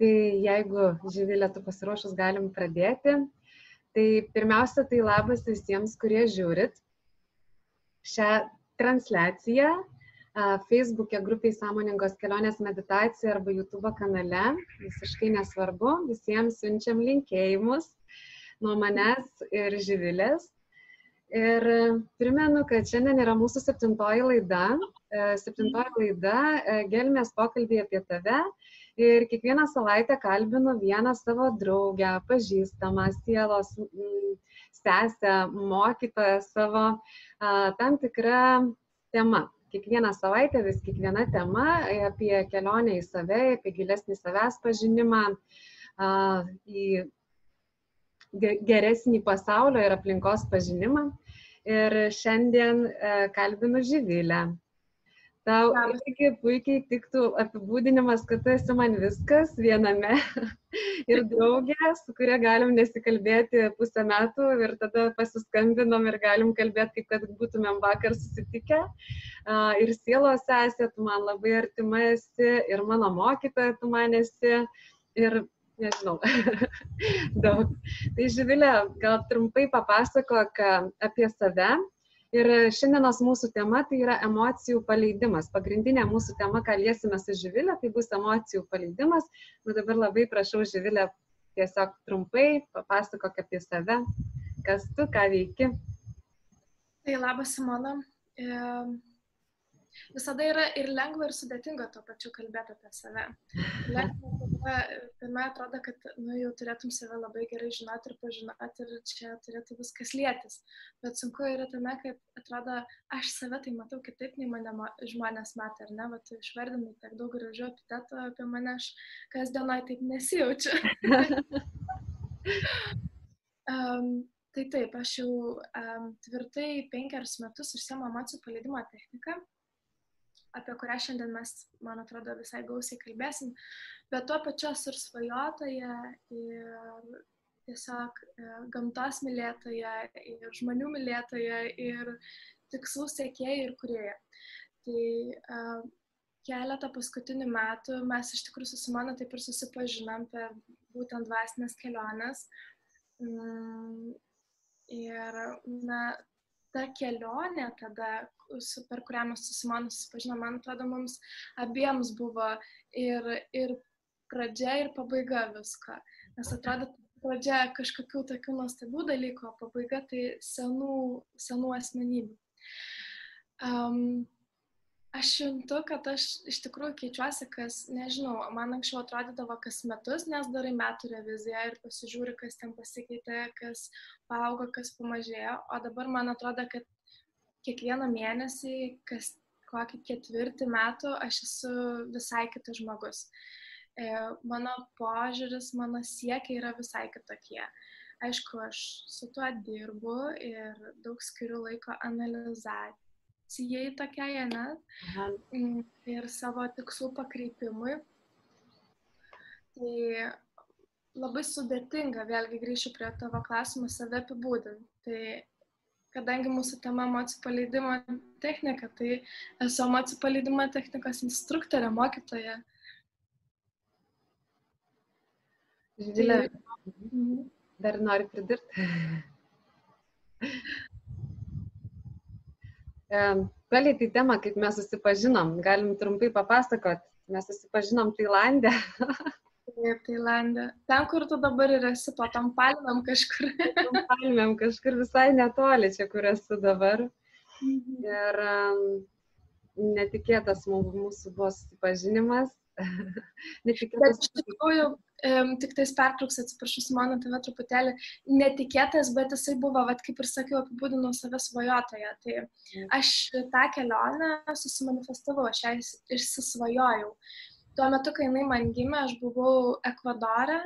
Tai jeigu Živilė, tu pasiruošus, galim pradėti. Tai pirmiausia, tai labas visiems, kurie žiūrit šią transliaciją Facebook'e grupiai Sąmoningos kelionės meditacija arba YouTube kanale. Visiškai nesvarbu, visiems siunčiam linkėjimus nuo manęs ir Živilės. Ir primenu, kad šiandien yra mūsų septintoji laida. Septintoji laida Gelmės pokalbį apie tave ir kiekvieną savaitę kalbinu vieną savo draugę, pažįstamą, sielos sesę, mokytoją savo tam tikrą temą. Kiekvieną savaitę vis kiekviena tema apie kelionę į save, apie gilesnį savęs pažinimą, į geresnį pasaulio ir aplinkos pažinimą. Ir šiandien kalbinu Živilę. Tau irgi puikiai tiktų apibūdinimas, kad tu esi man viskas viename ir draugė, su kuria galim nesikalbėti pusę metų ir tada pasiskambinom ir galim kalbėti, kaip kad būtumėm vakar susitikę. Ir sielos sesė, tu man labai artima esi ir mano mokytoja tu man esi ir nežinau, daug. Tai Živilė, gal trumpai papasakok apie save Ir šiandienos mūsų tema tai yra emocijų paleidimas. Pagrindinė mūsų tema, ką liesime su Živilė, tai bus emocijų paleidimas. Na dabar labai prašau Živilę tiesiog trumpai papasakok apie save, kas tu, ką veiki. Tai labas, Simona. E visada yra ir lengva, ir sudėtinga tuo pačiu kalbėti apie save. Lengva, tada, pirmie atrodo, kad nu, jau turėtum save labai gerai žinoti ir pažinoti ir čia turėtų viskas lėtis. Bet sunku yra tame, kad atrodo, aš save tai matau kitaip, nei mane žmonės mato, ar ne, bet išvardinai tiek daug gražių epitetų apie mane, aš kasdienoje taip nesijaučiu. um, Tai taip, aš jau um, tvirtai penkerius metus užsiemu emocijų paleidimo techniką apie kurią šiandien mes, man atrodo, visai gausiai kalbėsim, bet tuo pačiu esu ir svajotoja, ir tiesiog e, gamtos mylėtoja, ir žmonių mylėtoja, ir tikslų siekėja ir kurieja. Tai uh, keletą paskutinių metų mes iš tikrųjų su Simona taip ir susipažinom per būtent dvasinės keliones. Mm, ir, na, ta kelionė tada, per kurią mes su Simonu susipažinom, man atrodo, mums abiems buvo ir, ir pradžia, ir pabaiga visko. Nes atrodo, pradžia kažkokių tokių nuostabių dalykų, o pabaiga tai senų, senų asmenybių. Um, aš juntu, kad aš iš tikrųjų keičiuosi, kas, nežinau, man anksčiau atrodydavo kas metus, nes darai metų reviziją ir pasižiūri, kas ten pasikeitė, kas paaugo, kas pamažėjo, o dabar man atrodo, kad kiekvieną mėnesį, kas kokį ketvirtį metų, aš esu visai kitas žmogus. E, mano požiūris, mano siekiai yra visai kitokie. Aišku, aš su tuo dirbu ir daug skiriu laiko analizacijai cijai tokiai, ne? Mm, ir savo tikslų pakreipimui. Tai labai sudėtinga, vėlgi grįšiu prie tavo klausimą, save apibūdinti. Tai kadangi mūsų tema emocijų paleidimo technika, tai esu emocijų paleidimo technikos instruktorė, mokytoja. Živilė, tai... dar nori pridurti? Palietį temą, kaip mes susipažinom, galim trumpai papasakot. Mes susipažinom Tailandė. Taip, Tailandė. Ten, kur tu dabar ir esi, po tam palmėm kažkur. Tam palmėm kažkur visai netoli čia, kur esu dabar. Mhm. Ir um, netikėtas mūsų buvo susipažinimas. netikėtas. Bet iš tikrųjų, um, tik tais pertrauks, atsiprašau, mano tave truputėlį netikėtas, bet jisai buvo, vat, kaip ir sakiau, apibūdinau save svajotoje. Tai mm. aš tą kelionę susimanifestavau, aš ją išsisvajojau. Tuo metu, kai jinai man gimė, aš buvau Ekvadore,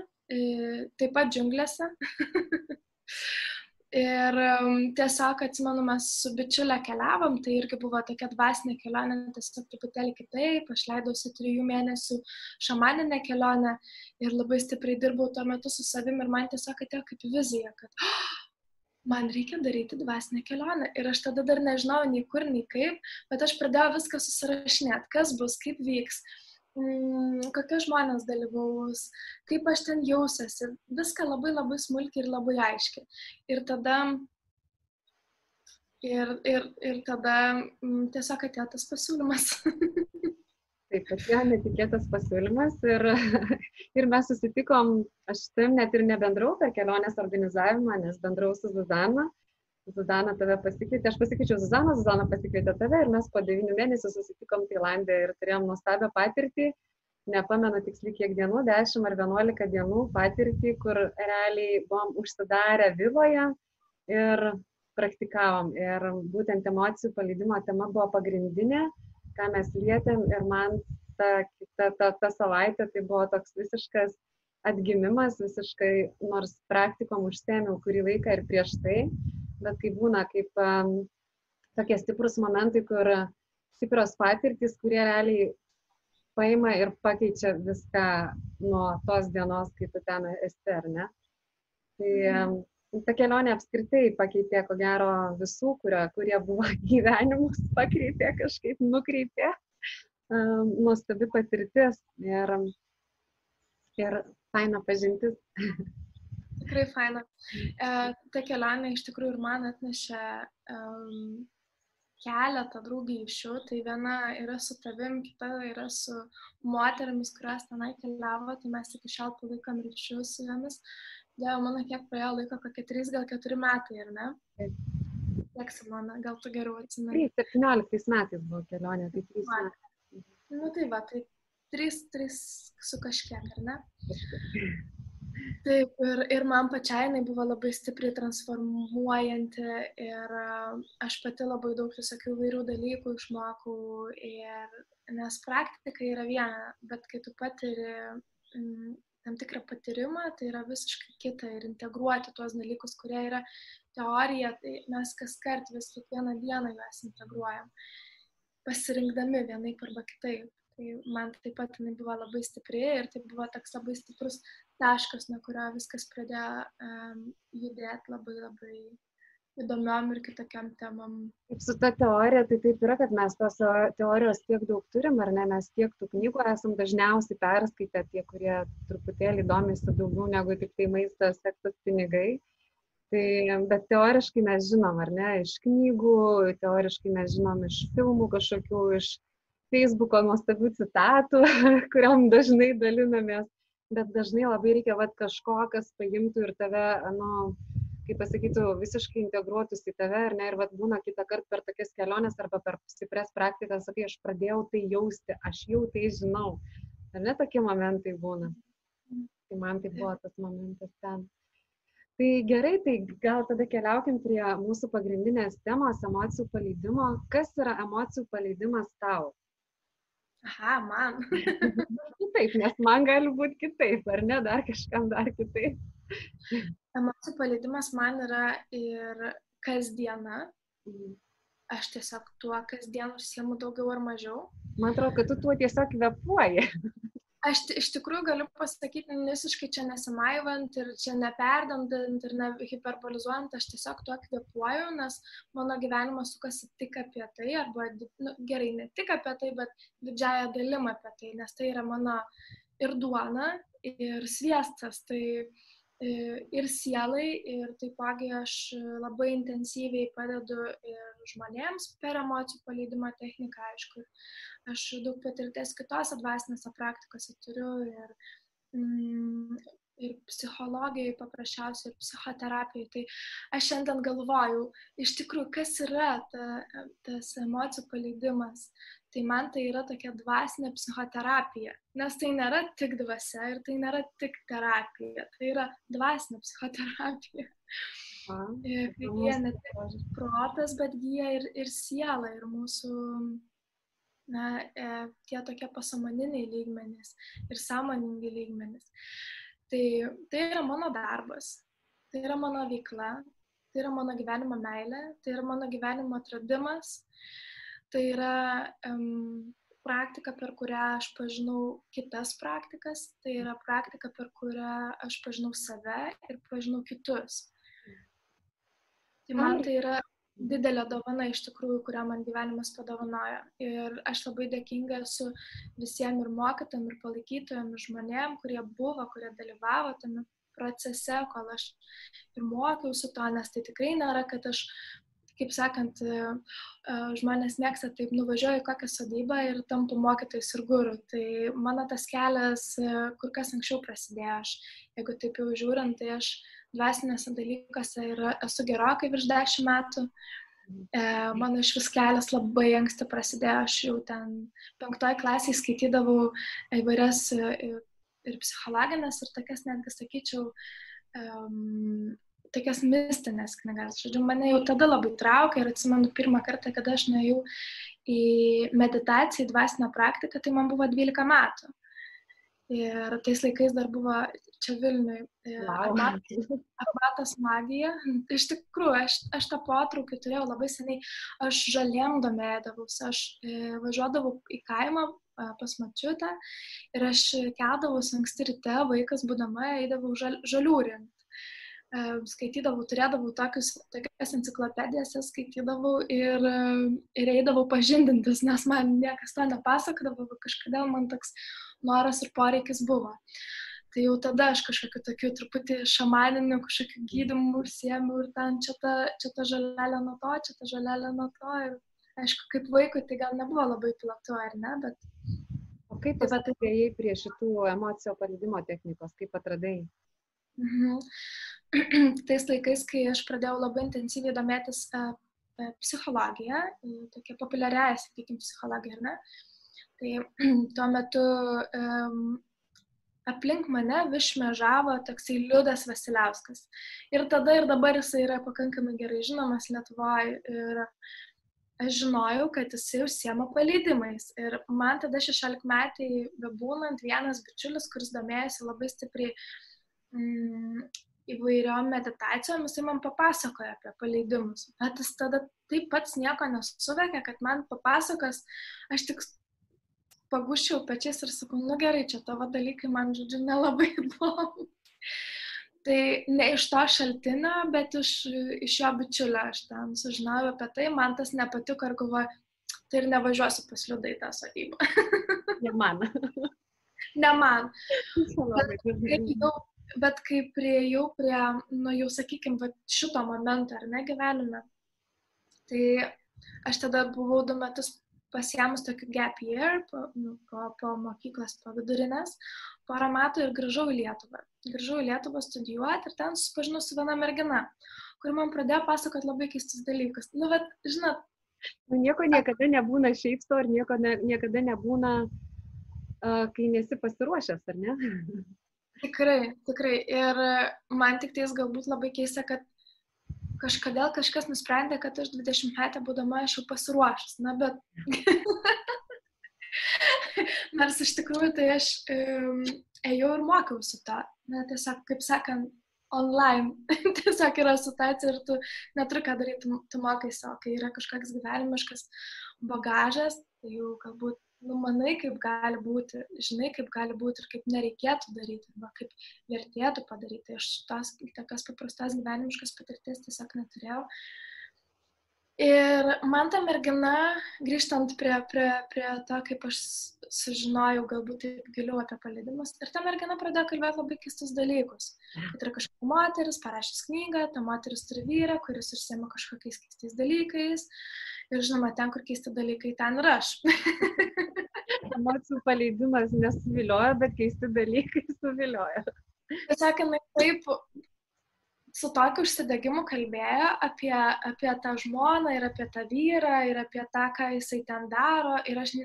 taip pat džiunglėse. Ir tiesiog atsimenu, mes su bičiulė keliavom, tai irgi buvo tokia dvasinė kelionė, tiesiog truputėlį kitaip, aš leidausi trijų mėnesių šamaninę kelionę ir labai stipriai dirbau tuo metu su savim ir man tiesiog atėjo kaip vizija, kad oh, man reikia daryti dvasinę kelionę. Ir aš tada dar nežinau nei kur, nei kaip, bet aš pradėjau viską susirašinėti, kas bus, kaip vyks, kokie žmonės dalyvaus, kaip aš ten jausiuosi. Viską labai labai smulkiai ir labai aiškiai. Ir tada, ir, ir, ir tada mm, tiesiog atėjo tas pasiūlymas. Taip, atėjo netikėtas pasiūlymas ir, ir mes susitikom, aš tam net ir nebendrau per kelionės organizavimą, nes bendrau su Zuzana. Zuzana tave pasikvietė, aš pasikviečiau Zuzaną, Zuzana pasikvietė tave ir mes po devynių mėnesių susitikom Tailandė ir turėjom nuostabią patirtį, nepamenu tiksliai kiek dienų, 10 ar 11 dienų patirtį, kur realiai buvom užsidarę viloje ir praktikavom. Ir būtent emocijų paleidimo tema buvo pagrindinė ką mes lietėm. Ir man ta, ta, ta, ta savaitė tai buvo toks visiškas atgimimas, visiškai, nors praktikom užsėmiau kurį laiką ir prieš tai, bet kai būna kaip um, tokie stiprus momentai, kur stiprios patirtis, kurie realiai paima ir pakeičia viską nuo tos dienos, kai tu ten esi, ar ne? Tai um, ta kelionė apskritai pakeitė, ko gero, visų, kurio, kurie buvo gyvenimus, pakreipė kažkaip, nukreipė. Um, nuostabi patirtis ir, ir faina pažintis. Tikrai faina. E, ta kelionė iš tikrųjų ir man atnešė um, keletą draugysčių. Tai viena yra su tavim, kita yra su moteriamis, kurios tenai keliavo, tai mes iki šiol palaikom ryšius su jomis. Dieve mano, kiek praėjo laiko, kokie 3, gal 4 metai, ar ne? Kiek Simona, gal tu geriau atsimeni? 17 metais buvo kelionė, tai 3 metai. Nu tai va, tai 3, 3 su kažkiek, ar ne? Taip, ir, ir man pačiai jinai buvo labai stipriai transformuojanti ir aš pati labai daug visokių vairių dalykų išmokau, ir, nes praktika yra viena, bet kai tu patiri tam tikrą patyrimą, tai yra visiškai kita ir integruoti tuos dalykus, kurie yra teorija, tai mes kas kart vis kiekvieną dieną juos integruojam, pasirinkdami vienaip arba kitaip. Tai man taip pat jinai buvo labai stipri ir tai buvo toks labai stiprus taškas, nuo kurio viskas pradėjo um, judėti labai labai įdomiom ir kitokiam temam. Kaip su ta teorija, tai taip yra, kad mes tos teorijos tiek daug turim, ar ne, mes tiek tų knygų esam dažniausiai perskaitę, tie, kurie truputėlį domisi daugiau negu tik tai maistas, seksas, pinigai. Tai, bet teoriškai mes žinom, ar ne, iš knygų, teoriškai mes žinom iš filmų kažkokių, iš Facebooko nuostabių citatų, kuriam dažnai dalinamės, bet dažnai labai reikia vat, kažko, kas paimtų ir tave, nu, kaip pasakytų, visiškai integruotus į tave, ar ne, ir vad būna kitą kartą per tokias keliones arba per stipres praktikas, sakai, aš pradėjau tai jausti, aš jau tai žinau. Ar ne tokie momentai būna? Tai man tai buvo tas momentas ten. Tai gerai, tai gal tada keliaukim prie mūsų pagrindinės temos - emocijų paleidimo. Kas yra emocijų paleidimas tau? Aha, man. Taip, nes man gali būti kitaip, ar ne, dar kažkam dar kitaip. Emocijų paleidimas man yra ir kasdiena. Mhm. Aš tiesiog tuo kasdien užsiemu daugiau ar mažiau. Man atrodo, kad tu tuo tiesiog kvepuoji. Aš iš tikrųjų galiu pasakyti, visiškai čia nesimaivant ir čia neperdandant ir nehiperbolizuojant, aš tiesiog tuo kvepuoju, nes mano gyvenimas sukasi tik apie tai, arba nu, gerai, ne tik apie tai, bet didžiaja dalim apie tai, nes tai yra mano ir duona, ir sviestas. Tai uh, ir sielai, ir taipogi aš labai intensyviai padedu ir žmonėms per emocijų paleidimo techniką, aišku, aš daug patirties kitose dvasinėse praktikose turiu ir, mm, ir psichologijai paprasčiausiai, ir psichoterapijai. Tai aš šiandien galvoju, iš tikrųjų, kas yra ta, tas emocijų paleidimas tai man tai yra tokia dvasinė psichoterapija. Nes tai nėra tik dvasia ir tai nėra tik terapija, tai yra dvasinė psichoterapija. Kai gyja ne tik protas, bet gyja ir, ir siela, ir mūsų na, e, tie tokie pasamoniniai lygmenys ir sąmoningi lygmenys. Tai, tai yra mano darbas, tai yra mano veikla, tai yra mano gyvenimo meilė, tai yra mano gyvenimo atradimas, tai yra um, praktika, per kurią aš pažinau kitas praktikas, tai yra praktika, per kurią aš pažinau save ir pažinau kitus. Tai man tai yra didelė dovana iš tikrųjų, kurią man gyvenimas padovanojo. Ir aš labai dėkinga esu visiems ir mokytam, ir palaikytojam, ir žmonėm, kurie buvo, kurie dalyvavo tame procese, kol aš ir mokiausi to, nes tai tikrai nėra, kad aš kaip sakant, e, e, žmonės mėgsta taip nuvažiuoju į kokią sodybą ir tampu mokytojais ir gurų. Tai mano tas kelias e, kur kas anksčiau prasidėjo. Aš, jeigu taip jau žiūrint, tai aš dvasinėse dalykuose ir esu gerokai virš dešimt metų. E, mano iš vis kelias labai anksti prasidėjo, aš jau ten penktoj klasiai skaitydavau įvairias ir, ir psichologinės, ir tokias netgi sakyčiau, um, tokias mistinės knygas. Žodžiu, mane jau tada labai traukė ir atsimenu pirmą kartą, kada aš nuėjau į meditaciją, į dvasinę praktiką, tai man buvo 12 metų. Ir tais laikais dar buvo čia Vilniui. Wow. Akmatas magija. Iš tikrųjų, aš, aš tą potraukį turėjau labai seniai. Aš žaliem domėdavausi, aš e, važiuodavau į kaimą e, pas mačiutę ir aš keldavausi anksti ryte, vaikas būdama, eidavau žal, žalių rinkti skaitydavau, turėdavau tokius, tokias enciklopedijas, skaitydavau ir, ir eidavau pažindintis, nes man niekas to nepasakodavo, kažkodėl man toks noras ir poreikis buvo. Tai jau tada aš kažkokiu tokiu truputį šamaniniu, kažkokiu gydimu užsiemiau ir ten čia ta, čia ta žalelė nuo to, čia ta žalelė nuo to. Ir aišku, kaip vaikui tai gal nebuvo labai platu, ar ne, bet... O kaip tu atėjai prie šitų emocijų paleidimo technikos, kaip atradai? Mhm. tais laikais, kai aš pradėjau labai intensyviai domėtis uh, psichologija, tokia populiariaja, sakykime, psichologija, ar ne? Tai tuo metu um, aplink mane vis šmežavo toksai Liudas Vasiliauskas. Ir tada ir dabar jisai yra pakankamai gerai žinomas Lietuvoje. Ir aš žinojau, kad jisai užsiema palydimais. Ir man tada 16 metai bebūnant vienas bičiulis, kuris domėjosi labai stipriai mm, įvairiom meditacijom, jisai man papasakoja apie paleidimus. Bet jis tada taip pats nieko nesuvekė, kad man papasakos, aš tik paguščiau pečiais ir sakau, nu gerai, čia tavo dalykai man, žodžiu, nelabai įdomu. Tai ne iš to šaltinio, bet iš, iš jo bičiulio aš ten sužinojau apie tai, man tas nepatiko ir galvoju, tai ir nevažiuosiu pasliudai tą sodybą. Ne man. ne man. Bet, jau bet kai prieėjau prie, nu jau sakykime, šito momento ar ne gyvenime, tai aš tada buvau du metus pasiemus tokį gap year po, nu, po, po mokyklos, po vidurinės, porą metų ir grįžau į Lietuvą. Grįžau į Lietuvą studijuoti ir ten susipažinau su viena mergina, kuri man pradėjo pasakoti labai keistus dalykus. Nu, bet, žinot. Nu, nieko niekada nebūna šiaip to ir nieko ne, niekada nebūna, uh, kai nesi pasiruošęs, ar ne? Tikrai, tikrai. Ir man tik tais galbūt labai keista, kad kažkodėl kažkas nusprendė, kad aš 20 metę būdama aš jau pasiruošęs. Na, bet. Nors iš tikrųjų tai aš um, ėjau ir mokiausi to. Na, tiesiog, kaip sakant, online. tiesiog yra situacija ir tu neturi ką daryti, tu, tu mokai savo, kai yra kažkoks gyvenimiškas bagažas, tai jau galbūt numanai, kaip gali būti, žinai, kaip gali būti ir kaip nereikėtų daryti, arba kaip vertėtų padaryti. Aš tos tokios paprastos gyvenimiškos patirties tiesiog neturėjau. Ir man ta mergina, grįžtant prie, prie, prie to, kaip aš sužinojau galbūt taip giliau apie paleidimus, ir ta mergina pradėjo kalbėti labai keistus dalykus. Kad yra kažkokia moteris, parašys knygą, ta moteris turi vyrą, kuris užsiema kažkokiais keistais dalykais. Ir žinoma, ten, kur keisti dalykai, ten ir aš. Emocijų paleidimas nesuvilioja, bet keisti dalykai suvilioja. Jinai taip su tokiu užsidegimu kalbėjo apie, apie tą žmoną ir apie tą vyrą ir apie tą, ką jisai ten daro. Ir aš,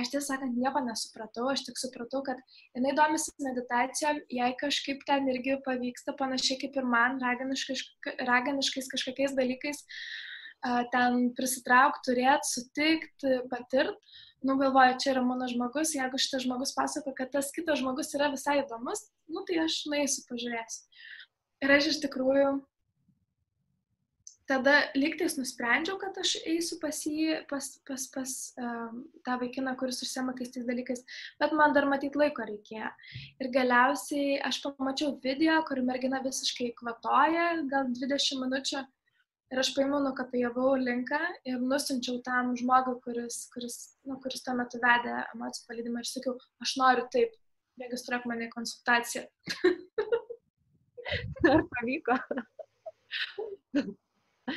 aš tiesą sakant, nieko nesupratau, aš tik supratau, kad jinai domisi meditacijom, jai kažkaip ten irgi pavyksta panašiai kaip ir man, raganiškais, raganiškais kažkokiais dalykais ten prisitraukti, turėti, sutikti, patirti nu galvoju, čia yra mano žmogus, jeigu šitas žmogus pasako, kad tas kitas žmogus yra visai įdomus, nu tai aš nueisiu, pažiūrėsiu. Ir aš iš tikrųjų tada lygtais nusprendžiau, kad aš eisiu pas jį, pas, pas, pas um, tą vaikiną, kuris užsiema keistais dalykais, bet man dar matyti laiko reikėjo. Ir galiausiai aš pamačiau video, kur mergina visiškai kvatoja, gal 20 minučių Ir aš paėmiau, nukopijavau linką ir nusinčiau tam žmogui, kuris, kuris, nu, kuris tuo metu vedė emocijų palydimą ir sakiau, aš noriu taip, registruok mane konsultaciją. Ar pavyko?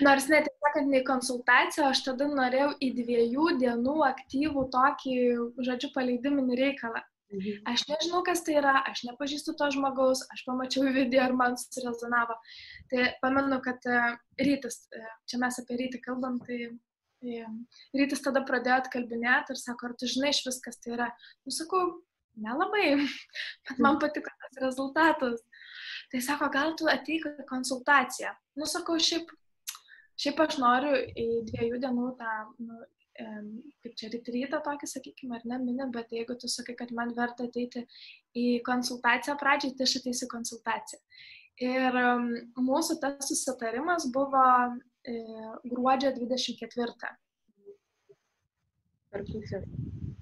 Nors net, sakant, ne konsultacija, aš tada norėjau į dviejų dienų aktyvų tokį, žodžiu, paleidiminį reikalą. Mhm. Aš nežinau, kas tai yra, aš nepažįstu to žmogaus, aš pamačiau video ir man surezonavo. Tai pamenu, kad e, rytas, e, čia mes apie rytį kalbam, tai e, rytis tada pradėjo atkalbinėti ir sako, ar tu žinai iš viskas tai yra. Nusakau, nelabai, bet man patiko tas rezultatas. Tai sako, gal tu ateik į konsultaciją. Nusakau, šiaip, šiaip aš noriu į dviejų dienų tą nu, kaip čia rytą tokį, sakykime, ar ne, mini, bet jeigu tu sakai, kad man verta ateiti į konsultaciją pradžiai, tai aš ateisiu konsultaciją. Ir mūsų tas susitarimas buvo e, gruodžio 24. Per kūčias.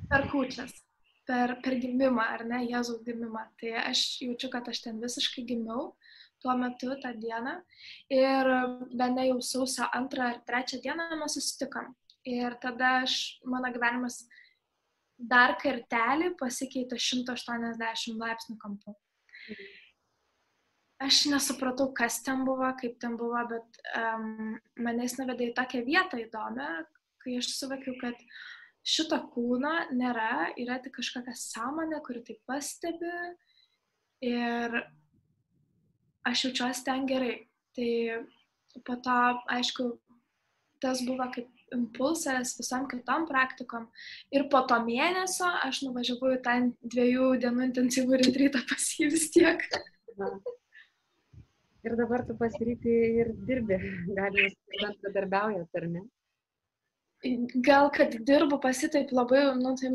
Per kūčias. Per, per gimimą, ar ne, Jėzaus gimimą. Tai aš jaučiu, kad aš ten visiškai gimiau tuo metu, tą dieną. Ir bene jau sausio antrą ar trečią dieną mes susitikom. Ir tada aš, mano gyvenimas dar kartelį pasikeitė 180 laipsnių kampu. Aš nesupratau, kas ten buvo, kaip ten buvo, bet um, manęs nuvedė į tokią vietą įdomią, kai aš suvokiau, kad šito kūno nėra, yra tik kažkokia sąmonė, kuri tai pastebi ir aš jaučiuosi ten gerai. Tai po to, aišku, tas buvo kaip impulsas visom kitom praktikom. Ir po to mėnesio aš nuvažiavau į tą dviejų dienų intensyvų retrytą pas jį vis tiek. Na. Ir dabar tu pasiryti ir dirbi, galima bendradarbiaujat, ar ne? Gal, kad dirbu pasitaip labai, nu, tai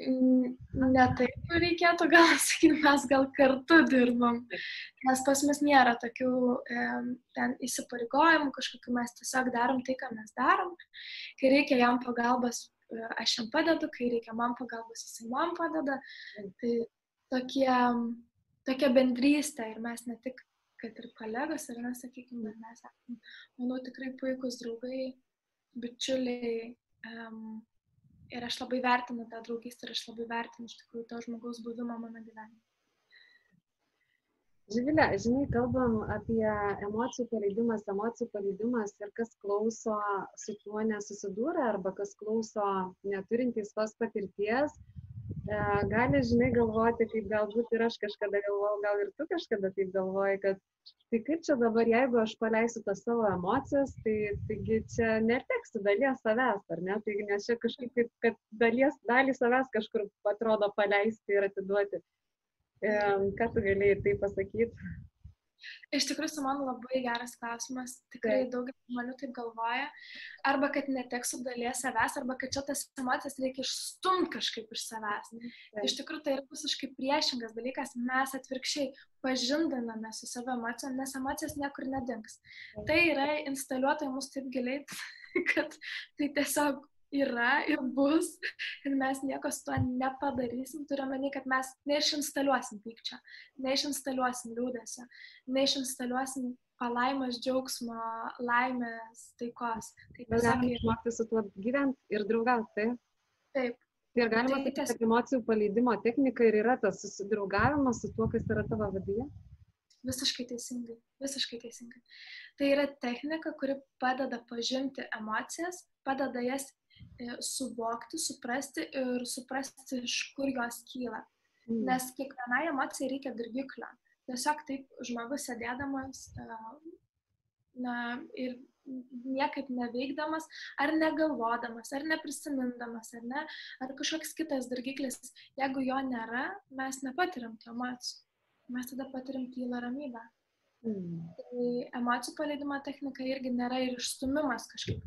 ne taip reikėtų gal sakyti, mes gal kartu dirbam, nes pas mus nėra tokių e, ten įsipareigojimų, kažkokių mes tiesiog darom tai, ką mes darom. Kai reikia jam pagalbos, e, aš jam padedu, kai reikia man pagalbos, jisai man padeda. Tai tokie, tokia bendrystė ir mes ne tik, kad ir kolegos, ir mes, sakykime, mes esame, manau, tikrai puikūs draugai, bičiuliai. Um, ir aš labai vertinu tą draugystę ir aš labai vertinu iš tikrųjų to žmogaus buvimą mano gyvenime. Živilė, žinai, kalbam apie emocijų paleidimas, emocijų paleidimas ir kas klauso su tuo nesusidūrė arba kas klauso neturintys tos patirties, e, gali, žinai, galvoti, kaip galbūt ir aš kažkada galvojau, gal ir tu kažkada taip galvoji, kad tai kaip čia dabar, jeigu aš paleisiu tas savo emocijas, tai taigi čia neteksiu dalies savęs, ar ne? Taigi nes čia kažkaip, kaip, kad dalies, dalį savęs kažkur atrodo paleisti ir atiduoti. E, ką tu galėjai tai pasakyti? Iš tikrųjų, su mano labai geras klausimas. Tikrai Taip. daugelis žmonių taip galvoja. Arba kad neteksiu dalies savęs, arba kad čia tas emocijas reikia išstumti kažkaip iš savęs. Taip. Iš tikrųjų, tai yra visiškai priešingas dalykas. Mes atvirkščiai pažindiname su savo emocijom, nes emocijos niekur nedings. Taip. Tai yra instaliuota į mus taip giliai, kad tai tiesiog yra ir bus ir mes nieko su tuo nepadarysim. Turiu omeny, kad mes neišinstaliuosim pykčio, neišinstaliuosim liūdėsio, neišinstaliuosim palaimos, džiaugsmo, laimės, taikos. Tai mes galime išmokti su tuo gyventi ir draugauti. Taip. taip. Ir galima tai, sakyti, kad emocijų paleidimo technika ir yra tas susidraugavimas su tuo, kas yra tavo viduje? Visiškai teisingai, visiškai teisingai. Tai yra technika, kuri padeda pažinti emocijas, padeda jas suvokti, suprasti ir suprasti, iš kur jos kyla. Mm. Nes kiekvienai emocijai reikia dirgiklio. Tiesiog taip žmogus sėdėdamas e, na, ir niekaip neveikdamas, ar negalvodamas, ar neprisimindamas, ar ne, ar kažkoks kitas dirgiklis, jeigu jo nėra, mes nepatiriam tų emocijų. Mes tada patiriam tylą ramybę. Mm. Tai emocijų paleidimo technika irgi nėra ir išstumimas kažkaip.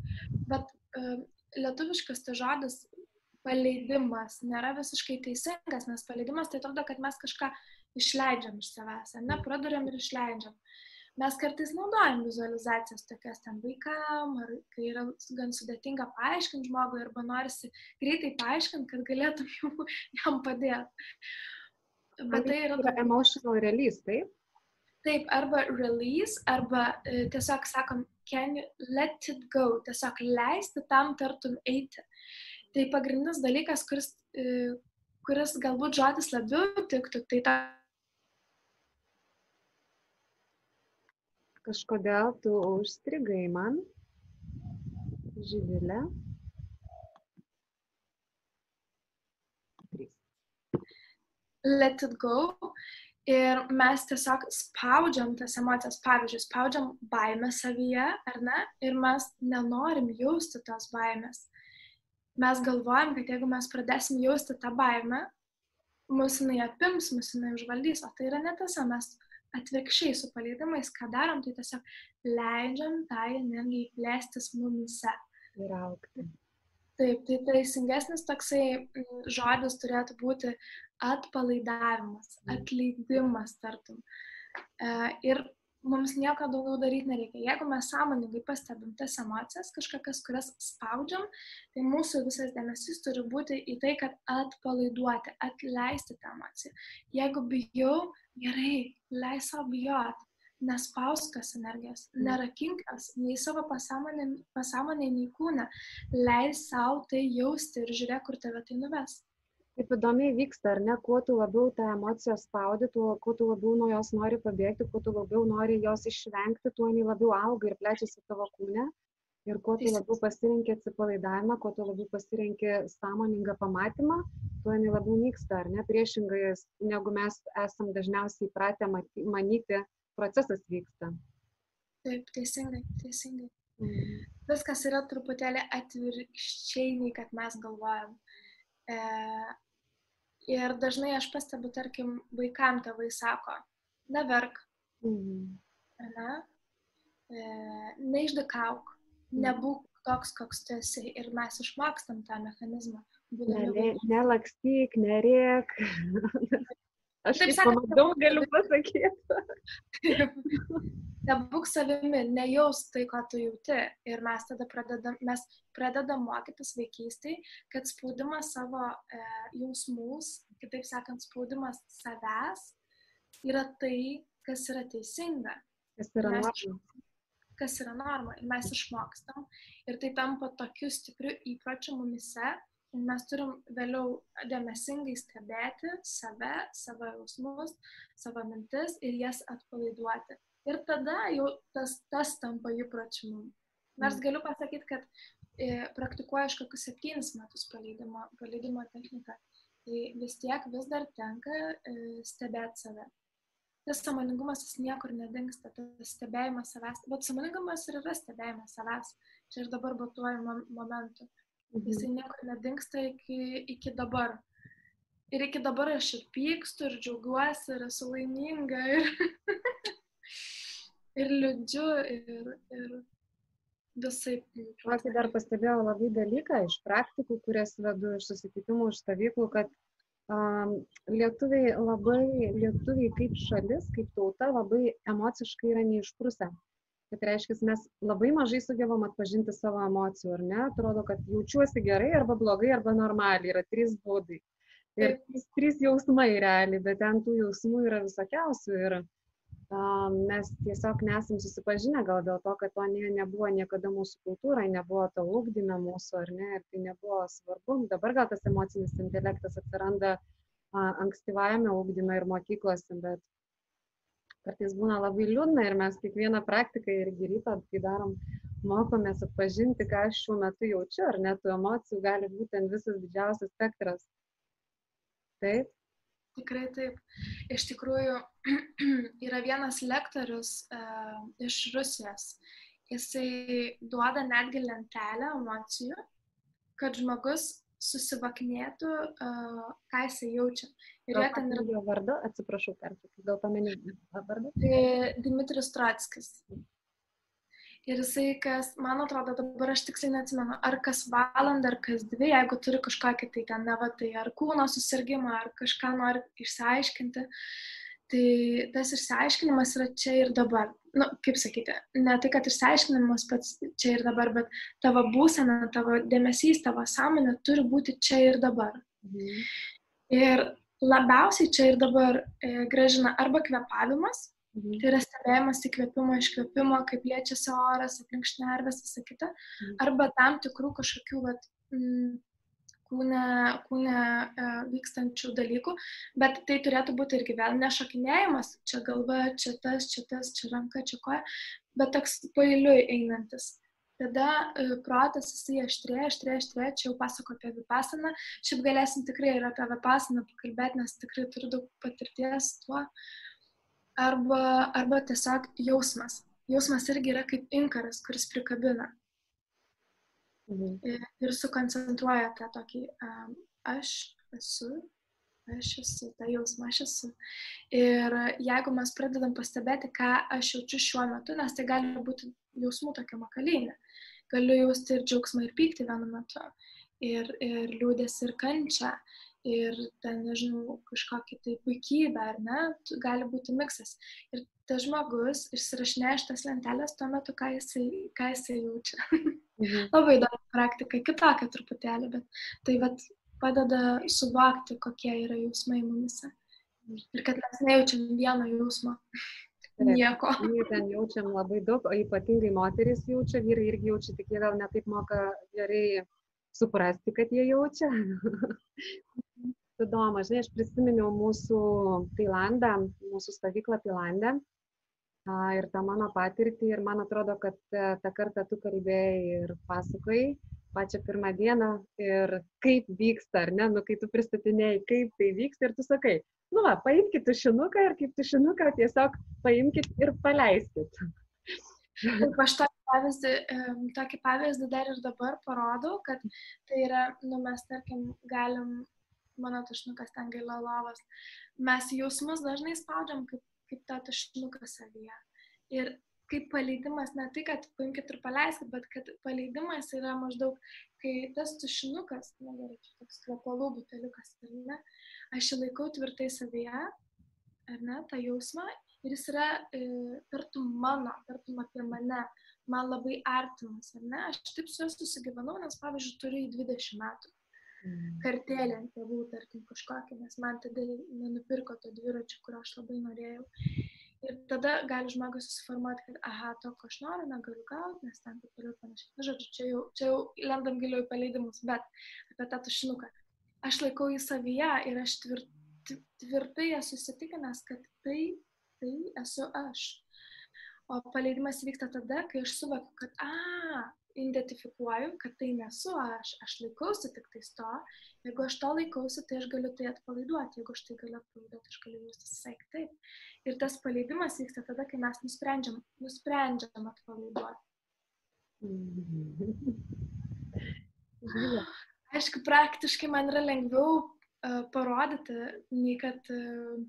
Bet uh, lietuviškas tas žodis paleidimas nėra visiškai teisingas, nes paleidimas tai atrodo, kad mes kažką išleidžiam iš savęs, ne, praduriam ir išleidžiam. Mes kartais naudojam vizualizacijas tokias ten vaikam, ar kai yra gan sudėtinga paaiškinti žmogui, arba norisi greitai paaiškinti, kad galėtum jam padėti. Bet tai yra... yra emotional release, taip? Taip, arba release, arba e, tiesiog sakom, can you let it go, tiesiog leisti tam tartum eiti. Tai pagrindinis dalykas, kuris, e, kuris galbūt žodis labiau tiktų, tai ta Kažkodėl tu užstrigai man, Živilė. let it go. Ir mes tiesiog spaudžiam tas emocijas, pavyzdžiui, spaudžiam baimę savyje, ar ne? Ir mes nenorim jausti tos baimės. Mes galvojam, kad jeigu mes pradėsim jausti tą baimę, mūsų jinai apims, mūsų jinai užvaldys, o tai yra netiesa, mes atvirkščiai su paleidimais, ką darom, tai tiesiog leidžiam tai energijai plėstis mumise. Ir aukti. Taip, tai teisingesnis toksai žodis turėtų būti atpalaidavimas, mm. atleidimas, tartum. E, ir mums nieko daugiau daryti nereikia. Jeigu mes sąmoningai pastebim tas emocijas, kažkokias, kurias spaudžiam, tai mūsų visas dėmesys turi būti į tai, kad atpalaiduoti, atleisti tą emociją. Jeigu bijau, gerai, leis savo bijoti nespausk tos energijos, mm. nerakink jos nei savo pasąmonė, pasąmonė, nei kūne, leis savo tai jausti ir žiūrėk, kur tave tai nuves. Taip įdomiai vyksta, ar ne, kuo tu labiau tą emociją spaudi, tuo, kuo tu labiau nuo jos nori pabėgti, kuo tu labiau nori jos išvengti, tuo jinai labiau auga ir plečiasi tavo kūne. Ir kuo tu labiau pasirinkė atsipalaidavimą, kuo tu labiau pasirinkė sąmoningą pamatymą, tuo jinai labiau nyksta, ar ne, priešingai, negu mes esam dažniausiai įpratę manyti, procesas vyksta. Taip, teisingai, teisingai. Mm. Viskas yra truputėlį atvirkščiai, nei kad mes galvojam. E, ir dažnai aš pastebiu, tarkim, vaikam tėvai sako, neverk, mm. ne, e, neišdikauk, mm. nebūk toks, koks tu esi. Ir mes išmokstam tą mechanizmą. Nelakstyk, nerėk. Aš taip sakant, daug galiu pasakyti. Nebūk savimi, nejaus tai, ką tu jauti. Ir mes tada pradedam, mes pradedam mokytis vaikystėj, kad spaudimas savo e, jausmus, kitaip sakant, spaudimas savęs yra tai, kas yra teisinga. Kas yra norma. Kas yra norma. Ir mes išmokstam. Ir tai tampa tokiu stipriu įpročiu mumise, mes turim vėliau dėmesingai stebėti save, savo jausmus, savo mintis ir jas atpalaiduoti. Ir tada jau tas, tas tampa įpročiu mum. Nors mm. galiu pasakyti, kad e, praktikuoju aš kokius septynis metus paleidimo, paleidimo techniką, tai vis tiek vis dar tenka e, stebėti save. Tas samoningumas jis niekur nedingsta, tas stebėjimas savęs, bet samoningumas ir yra stebėjimas savęs. Čia ir dabar batuoju momentu. Mhm. Jisai niekur nedingsta iki, iki dabar. Ir iki dabar aš ir pykstu, ir džiaugiuosi, ir esu laiminga, ir, ir liūdžiu, ir, ir visai. Aš dar pastebėjau labai dalyką iš praktikų, kurias vedu iš susitikimų, iš stovyklų, kad um, lietuviai labai, lietuviai kaip šalis, kaip tauta labai emociškai yra neišprusę kad reiškia, mes labai mažai sugebam atpažinti savo emocijų, ar ne? Atrodo, kad jaučiuosi gerai arba blogai arba normaliai, yra trys būdai. Ir trys, trys jausmai realiai, bet ten tų jausmų yra visokiausių ir um, mes tiesiog nesam susipažinę gal dėl to, kad to ne, nebuvo niekada mūsų kultūrai, nebuvo to ūkdyme mūsų, ar ne, ir tai nebuvo svarbu. Dabar gal tas emocinis intelektas atsiranda uh, ankstyvajame ūkdyme ir mokyklose, bet kartais būna labai liūdna ir mes kiekvieną praktiką irgi rytą, kai darom, mokomės atpažinti, ką aš šiuo metu jaučiu, ar net tų emocijų gali būti visas didžiausias spektras. Taip? Tikrai taip. Iš tikrųjų, yra vienas lektorius uh, iš Rusijos. Jisai duoda netgi lentelę emocijų, kad žmogus susivaknėtų, uh, ką jisai jaučia. Ir jie ten yra... Jo vardu, atsiprašau, pertraukiu, gal paminėjau vardą? Tai Dimitris Trotskis. Ir jisai, kas, man atrodo, dabar aš tiksliai neatsimenu, ar kas valandą, ar kas dvi, jeigu turi kažkokį tai ten, ne va, tai ar kūno susirgymą, ar kažką nori išsiaiškinti, Tai tas išsiaiškinimas yra čia ir dabar. Na, nu, kaip sakyti, ne tai, kad išsiaiškinimas pats čia ir dabar, bet tavo būsena, tavo dėmesys, tavo sąmonė turi būti čia ir dabar. Mhm. Ir labiausiai čia ir dabar e, gražina arba kvepavimas, Mhm. Tai yra stebėjimas įkvėpimo, iškvėpimo, kaip liečiasi oras, aplink šnervės, visą kitą. Mhm. Arba tam tikrų kažkokių vat, mm, kūne, kūne e, vykstančių dalykų, bet tai turėtų būti irgi vėl nešokinėjimas, čia galva, čia tas, čia tas, čia ranka, čia koja, bet toks pailiui einantis. Tada e, protas jisai aštrėja, aštrėja, aštrėja, čia jau pasako apie vipasaną, šiaip galėsim tikrai ir apie vipasaną pakalbėti, nes tikrai turiu daug patirties tuo. Arba, arba tiesiog jausmas. Jausmas irgi yra kaip inkaras, kuris prikabina. Mhm. Ir, ir sukoncentruoja tą tokį um, aš esu, aš esu, tą jausmą aš esu. Ir jeigu mes pradedam pastebėti, ką aš jaučiu šiuo metu, nes tai gali būti jausmų tokia makalynė. Galiu jausti ir džiaugsmą, ir pyktį vienu metu, ir, ir liūdės, ir kančią, ir ten, nežinau, kažkokia tai puikybė, ar ne, gali būti miksas. Ir tas žmogus išsirašinėja iš tas lentelės tuo metu, ką jisai, ką jisai jaučia. Mhm. Labai įdomi praktika, kitokia truputėlį, bet tai vat, padeda suvokti, kokie yra jausmai mumise. Ir kad mes nejaučiam vieno jausmo. Nieko. Taip, ten jaučiam labai daug, o ypatingai moteris jaučia, vyrai irgi jaučia, tik jie gal netaip moka gerai suprasti, kad jie jaučia. įdomu, žinai, aš prisiminiau mūsų Tailandą, mūsų stovyklą Tailandę ir tą mano patirtį ir man atrodo, kad e, tą kartą tu kalbėjai ir pasakai pačią pirmą dieną ir kaip vyksta, ar ne, nu kai tu pristatinėjai, kaip tai vyksta ir tu sakai, nu va, paimkite tušinuką ir kaip tušinuką tiesiog paimkite ir paleiskit. Taip, aš tokį pavyzdį, tokį pavyzdį dar ir dabar parodau, kad tai yra, nu mes tarkim galim mano tušinukas ten gaila lovas. Mes jausmus dažnai spaudžiam kaip, kaip tą tušinuką savyje. Ir kaip paleidimas, ne tai, kad paimkite ir paleiskit, bet kad paleidimas yra maždaug, kai tas tušinukas, na gerai, čia toks kvepalų buteliukas, ar ne, aš jį laikau tvirtai savyje, ar ne, tą jausmą, ir jis yra e, tartum mano, tartum apie mane, man labai artimas, ar ne, aš taip su juo susigyvenau, nes pavyzdžiui turiu į 20 metų Mm. kartelę ant tėvų, tarkim, kažkokią, nes man tada nenupirko to dviračio, kurio aš labai norėjau. Ir tada gali žmogus susiformuoti, kad, aha, to, ko aš noriu, negaliu gauti, nes ten taip toliau panašiai. Na, žodžiu, čia jau, čia jau lendam giliau į paleidimus, bet apie tą tušinuką. Aš laikau į savyje ir aš tvir, tvirtai esu įsitikinęs, kad tai, tai esu aš. O paleidimas vyksta tada, kai aš suvokiu, kad, a, identifikuoju, kad tai nesu aš, aš laikausi tik tais to, jeigu aš to laikausi, tai aš galiu tai atpalaiduoti, jeigu aš tai galiu atpalaiduoti, aš galiu jaustis visai kitaip. Ir tas paleidimas vyksta tada, kai mes nusprendžiam, nusprendžiam atpalaiduoti. Aišku, praktiškai man yra lengviau parodyti, nei kad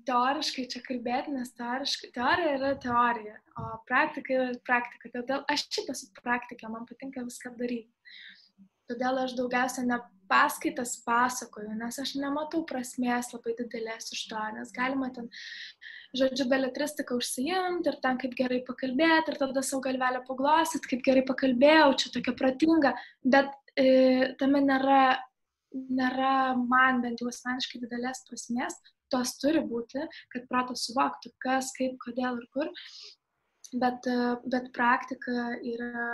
teoriškai čia kalbėti, nes teorija yra teorija, o praktika yra praktika. Todėl aš šiaip esu praktikė, man patinka viską daryti. Todėl aš daugiausia ne paskaitas pasakoju, nes aš nematau prasmės labai didelės iš to, nes galima ten, žodžiu, beletristiką užsijimti ir ten kaip gerai pakalbėti ir tada savo galvelę paglosit, kaip gerai pakalbėjau, čia tokia protinga, bet e, tame nėra nėra man bent jau asmeniškai didelės prasmės, tos turi būti, kad protas suvoktų, kas, kaip, kodėl ir kur, bet, bet praktika yra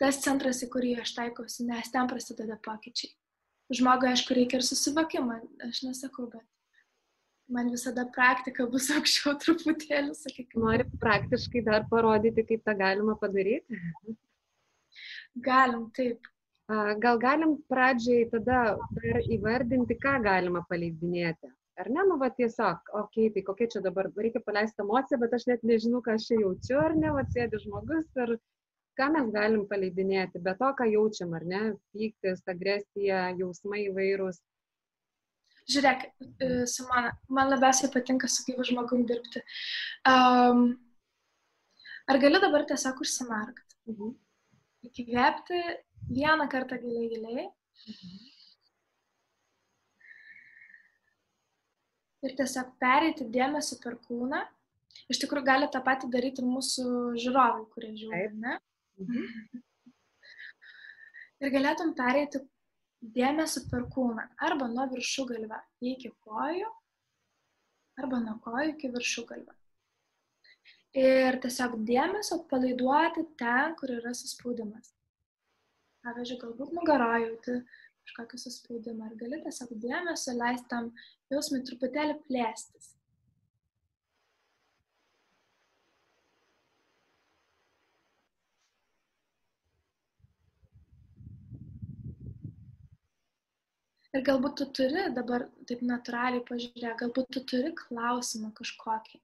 tas centras, į kurį aš taikausi, nes ten prasideda pokyčiai. Žmogui, aišku, reikia ir susivokimą, aš nesakau, bet man visada praktika bus aukščiau truputėlį, sakykime. Nori praktiškai dar parodyti, kaip tą galima padaryti? Galim, taip. Gal galim pradžiai tada dar įvardinti, ką galima paleidinėti. Ar ne, nu va tiesiog, okei, okay, tai kokia čia dabar, reikia paleisti emociją, bet aš net nežinau, ką aš čia jaučiu, ar ne, va sėdi žmogus ir ką mes galim paleidinėti, be to, ką jaučiam, ar ne, pyktis, agresija, jausmai įvairūs. Žiūrėk, e, Simona, man labiausiai patinka su gyvu žmogum dirbti. Um, ar gali dabar tiesiog užsimerkti? Mhm. Įkvėpti Vieną kartą giliai, giliai. Mhm. Ir tiesiog pereiti dėmesį per kūną. Iš tikrųjų, gali tą patį daryti ir mūsų žiūrovai, kurie žiūri, ne? Mhm. Ir galėtum pereiti dėmesį per kūną. Arba nuo viršų galvę iki kojų, arba nuo kojų iki viršų galvę. Ir tiesiog dėmesio palaiduoti ten, kur yra suspaudimas. Pavyzdžiui, galbūt nugaroje jauti kažkokį suspaudimą ir gali tiesiog dėmesio leisti tam jausmui truputėlį plėstis. Ir galbūt tu turi dabar taip natūraliai pažiūrėti, galbūt tu turi klausimą kažkokį,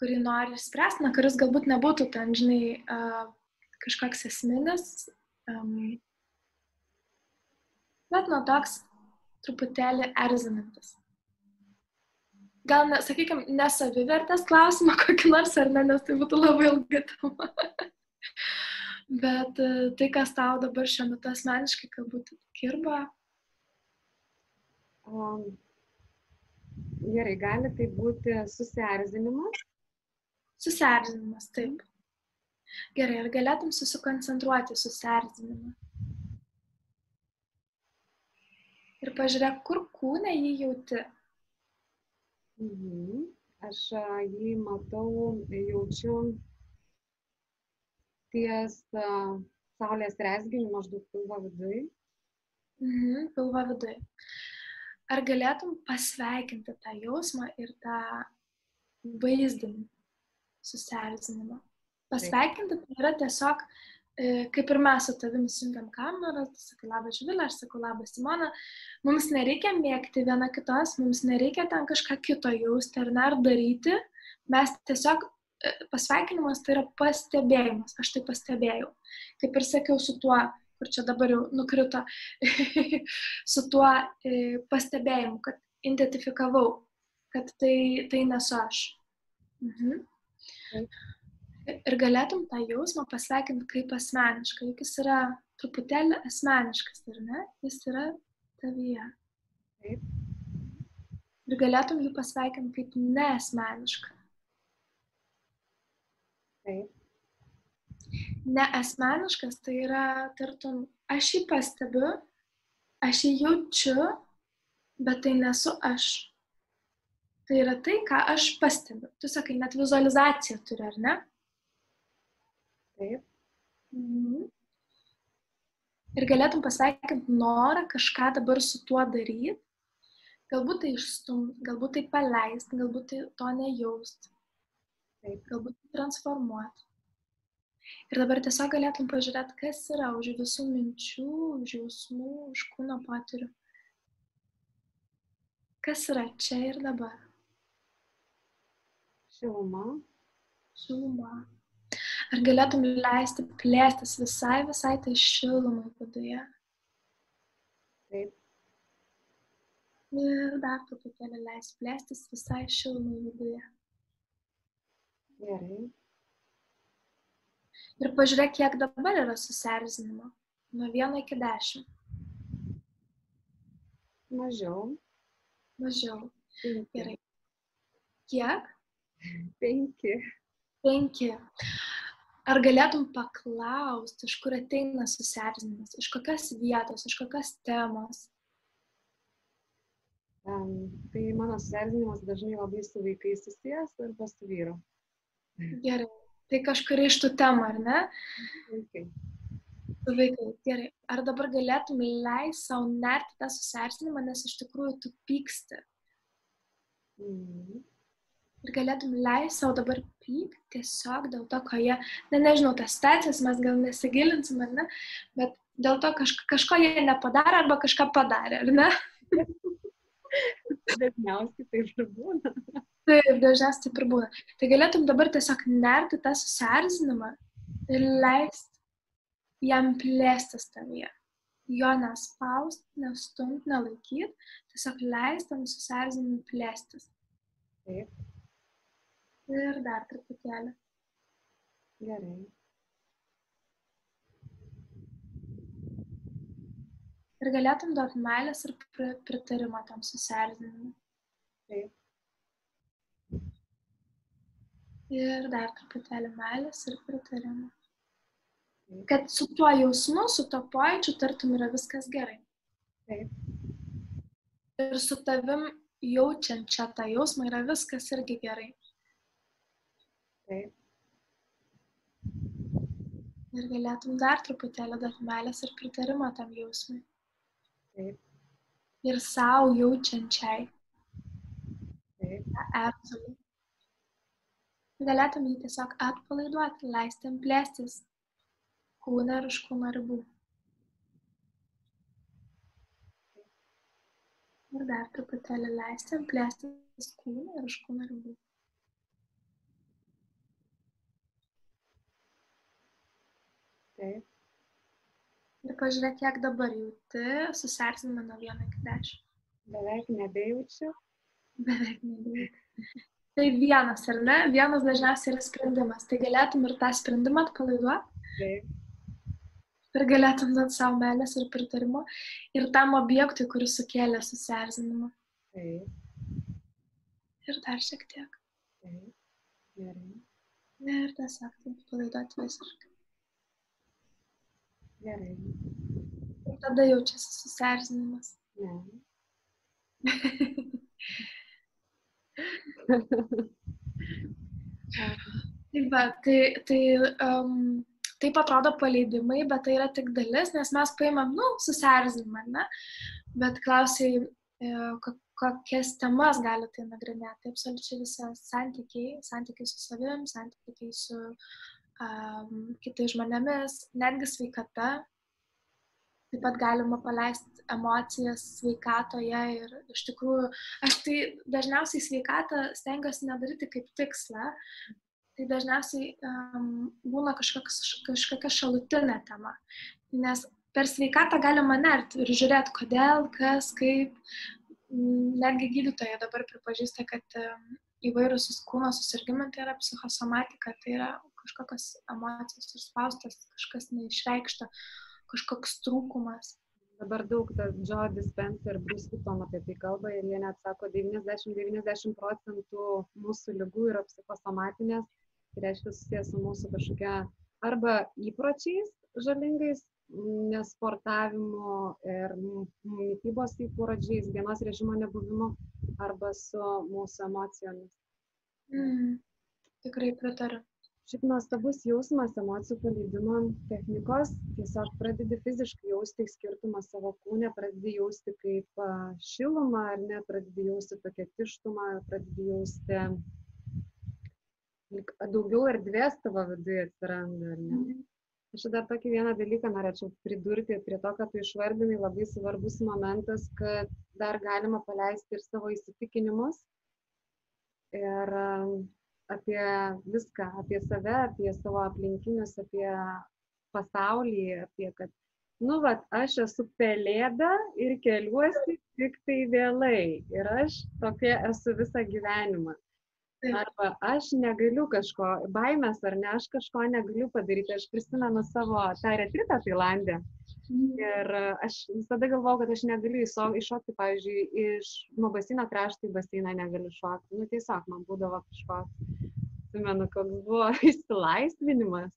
kurį nori spręsti, na, kuris galbūt nebūtų ten, žinai, kažkoks esminis, um, bet nuo toks truputėlį erzinantis. Gal, ne, sakykime, nesavivertės klausimą kokį nors ar ne, nes tai būtų labai ilga tema. bet uh, tai, kas tau dabar šiuo metu asmeniškai galbūt kirba, O, gerai, gali tai būti susierzinimas? Susierzinimas, taip. Gerai, ar galėtum susikoncentruoti susierzinimą? Ir pažiūrėk, kur kūne jį jauti. Mhm. Aš jį matau, jaučiu ties saulės resginiu maždaug pilvo viduje. Mhm, pilvo viduje ar galėtum pasveikinti tą jausmą ir tą vaizdinį susierzinimą? Pasveikinti tai yra tiesiog, e, kaip ir mes su tavimi siungiam kamerą, tu sakai labas Žvilė, aš sakau labas Simona, mums nereikia mėgti viena kitos, mums nereikia ten kažką kito jausti ar dar daryti, mes tiesiog e, pasveikinimas tai yra pastebėjimas, aš tai pastebėjau. Kaip ir sakiau, su tuo kur čia dabar jau nukrito, su tuo e, pastebėjimu, kad identifikavau, kad tai, tai nesu aš. Mhm. Ir galėtum tą jausmą pasveikinti kaip asmenišką, juk jis yra truputėlį asmeniškas, ar ne? Jis yra tavyje. Taip. Ir galėtum jį pasveikinti kaip neasmenišką. Taip neasmeniškas, tai yra, tartum, aš jį pastebiu, aš jį jaučiu, bet tai nesu aš. Tai yra tai, ką aš pastebiu. Tu sakai, net vizualizaciją turi, ar ne? Taip. Mhm. Ir galėtum pasveikinti norą kažką dabar su tuo daryti. Galbūt tai išstumti, galbūt tai paleisti, galbūt tai to nejausti. Taip. Galbūt tai transformuoti. Ir dabar tiesiog galėtum pažiūrėti, kas yra už visų minčių, už jausmų, už kūno patirių. Kas yra čia ir dabar? Šiluma. Šiluma. Ar galėtum leisti plėstis visai, visai tai šilumai viduje? Taip. Ir dar truputėlį leisti plėstis visai šilumai viduje. Gerai. Ir pažiūrėk, kiek dabar yra susierzinimo. Nuo 1 iki 10. Mažiau. Mažiau. Penki. Gerai. Kiek? Penki. Penki. Ar galėtum paklausti, iš kur ateina susierzinimas, iš kokios vietos, iš kokios temos? Um, tai mano susierzinimas dažnai labai su vaikais susijęs ir pas vyru. Gerai. Tai kažkuri iš tų temų, ar ne? Vaikai. Su vaikai. Gerai. Ar dabar galėtum leisti savo nerti tą susierzinimą, nes iš tikrųjų tu pyksti. Mm. Ir galėtum leisti savo dabar pykti tiesiog dėl to, ko jie, ne, nežinau, tas situacijas mes gal nesigilinsim, ar ne, bet dėl to kaž, kažko jie nepadarė arba kažką padarė, ar ne? Dažniausiai taip ir būna. Taip, dažniausiai taip ir būna. Tai galėtum dabar tiesiog nerti tą susierzinimą ir leisti jam plėstis tavyje. Jo nespaust, nestumt, nelaikyt, tiesiog leisti tam susierzinimui plėstis. Taip. Ir dar truputėlį. Gerai. Ir galėtum duoti meilės ir pritarimą tam susierzinimui. Taip. Ir dar truputėlį meilės ir pritarimo. Kad su tuo jausmu, su to pojūčiu, tartum yra viskas gerai. Taip. Ir su tavim jaučiant čia tą jausmą yra viskas irgi gerai. Taip. Ir galėtum dar truputėlį duoti meilės ir pritarimo tam jausmui. Taip. Ir savo jaučiančiai. Taip. Erzulį. Galėtum jį tiesiog atpalaiduoti, leisti jam plėstis kūne ir už kūno ribų. Ir dar truputėlį leisti plėstis kūne ir už kūno ribų. Taip. Ir pažiūrėk, kiek dabar jauti susierzinimą nuo 1 iki 10. Beveik nebejaučiu. Beveik nebejauti. Tai vienas, ar ne? Vienas dažniausiai yra sprendimas. Tai galėtum ir tą sprendimą atpalaiduoti. Taip. Ir galėtum duoti savo meilės ir pritarimo. Ir tam objektui, kuris sukėlė susierzinimą. Taip. Ir dar šiek tiek. Taip. Gerai. Ir tiesiog palaiduoti visiškai. Gerai. Ir tada jaučiasi susierzinimas. Ne. Taip, va, tai, tai um, taip atrodo paleidimai, bet tai yra tik dalis, nes mes paimam, nu, susierzinimą, ne? Bet klausiai, e, ko- kokias temas gali tai nagrinėti. Absoliučiai visas santykiai, santykiai su savim, santykiai su um, kitais žmonėmis, netgi sveikata. Taip pat galima paleisti emocijas sveikatoje ir iš tikrųjų, aš tai dažniausiai sveikatą stengiuosi nedaryti kaip tikslą, tai dažniausiai um, būna kažkoks, kažkokia šalutinė tema. Nes per sveikatą galima nerti ir žiūrėti, kodėl, kas, kaip. Netgi gydytojai dabar pripažįsta, kad um, įvairūs kūno susirgymai tai yra psichosomatika, tai yra kažkokios emocijos užspaustas, kažkas neišreikšta, kažkoks trūkumas. Dabar daug tas Joe Dispenza ir Bruce Lipton apie tai kalba ir jie net sako, 90-90 procentų mūsų lygų yra psichosomatinės, tai reiškia susijęs su mūsų kažkokia arba įpročiais žalingais, nesportavimu ir mytybos įpročiais, dienos režimo nebuvimu, arba su mūsų emocijomis. Mm, tikrai pritariu. Šiaip nuostabus jausmas emocijų paleidimo technikos, tiesiog pradedi fiziškai jausti skirtumą savo kūne, pradedi jausti kaip šilumą ar ne, pradedi jausti tokią tištumą, pradedi jausti daugiau erdvės tavo viduje atsiranda, ar ne? Mhm. Aš dar tokį vieną dalyką norėčiau pridurti prie to, kad tu išvardinai labai svarbus momentas, kad dar galima paleisti ir savo įsitikinimus ir apie viską, apie save, apie savo aplinkinius, apie pasaulį, apie kad, nu, va, aš esu pelėda ir keliuosi tik tai vėlai ir aš tokia esu visą gyvenimą. Arba aš negaliu kažko, baimės ar ne, aš kažko negaliu padaryti. Aš prisimenu savo tą retritą Tailandė. Ir aš visada galvojau, kad aš negaliu iššokti, pavyzdžiui, iš nuo basino krašto į basiną negaliu šokti. Nu, tiesiog man būdavo kažkoks, atsimenu, koks buvo išsilaisvinimas.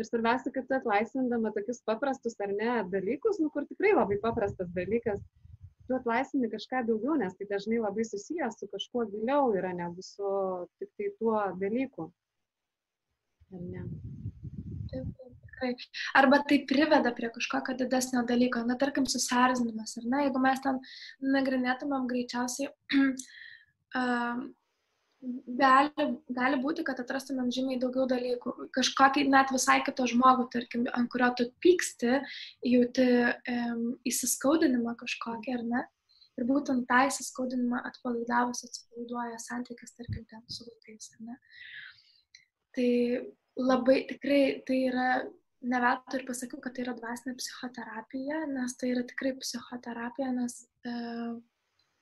Ir svarbiausia, kad tu atlaisvindama tokius paprastus ar ne dalykus, nu, kur tikrai labai paprastas dalykas, tu atlaisvini kažką daugiau, nes tai dažnai labai susijęs su kažkuo giliau yra negu su tik tai tuo dalyku. Ar ne? Taip, taip, tikrai. Arba tai priveda prie kažkokio didesnio dalyko, na, tarkim, susierzinimas, ar ne, jeigu mes ten nagrinėtumėm greičiausiai, um, gali, gali būti, kad atrastumėm žymiai daugiau dalykų. Kažkokį net visai kitą žmogų, tarkim, ant kurio tu pyksti, jauti um, įsiskaudinimą kažkokį, ar ne? Ir būtent tą įsiskaudinimą atpalaidavus atsipalaiduoja santykis, tarkim, ten su vaikais, ar ne? Tai labai tikrai tai yra, ne veltui ir pasakiau, kad tai yra dvasinė psichoterapija, nes tai yra tikrai psichoterapija, nes e,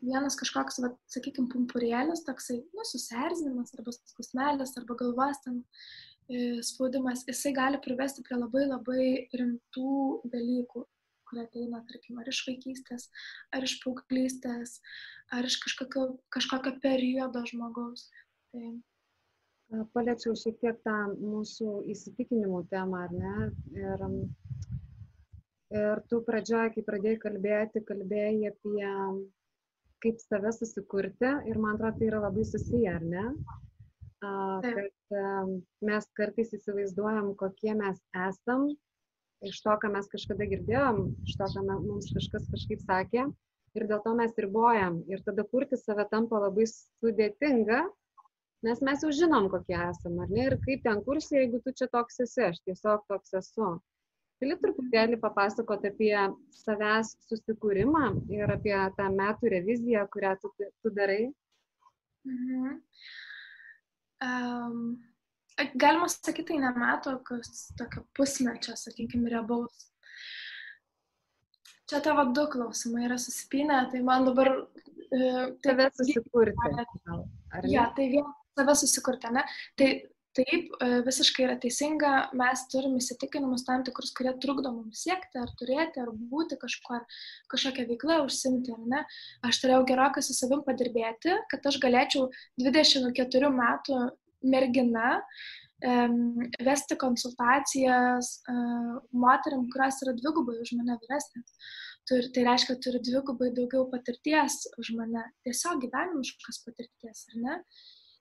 vienas kažkoks, va, sakykime, pumpurėlis, toksai, nu, susierzinimas arba skausmelis arba galvos ten e, spaudimas, jisai gali privesti prie labai labai rimtų dalykų, kurie ateina, tarkim, ar iš vaikystės, ar iš paauglystės, ar iš kažkokio, kažkokio periodo žmogaus. Tai, Paliečiau šiek tiek tą mūsų įsitikinimų temą, ar ne? Ir, ir tu pradžioje, kai pradėjai kalbėti, kalbėjai apie kaip save susikurti ir man atrodo, tai yra labai susiję, ar ne? kad mes kartais įsivaizduojam, kokie mes esam, iš to, ką mes kažkada girdėjom, iš to, ką mums kažkas kažkaip sakė, ir dėl to mes ribojam. Ir tada kurti save tampa labai sudėtinga, nes mes jau žinom, kokie esame, ar ne, ir kaip ten kursi, jeigu tu čia toks esi, aš tiesiog toks esu. Gali truputėlį papasakoti apie savęs susikūrimą ir apie tą metų reviziją, kurią tu, tu darai? Mhm. Um, galima sakyti, tai ne metų, kas tokio pusmečio, sakykime, rebaus. Čia tavo du klausimai yra susipinę, tai man dabar... Uh, Tave susikurti. Ar ne? Ja, tai vien save susikurti, ne? Tai taip, e, visiškai yra teisinga, mes turim įsitikinimus tam tikrus, kurie trukdo mums siekti, ar turėti, ar būti kažkuo, ar kažkokią veiklą užsimti, ar ne. Aš turėjau gerokai su savim padirbėti, kad aš galėčiau 24 metų mergina um, vesti konsultacijas uh, moteriam, kurios yra dvigubai už mane vyresnės. Turi, tai reiškia, turi dvigubai daugiau patirties už mane, tiesiog gyvenimiškas patirties, ar ne?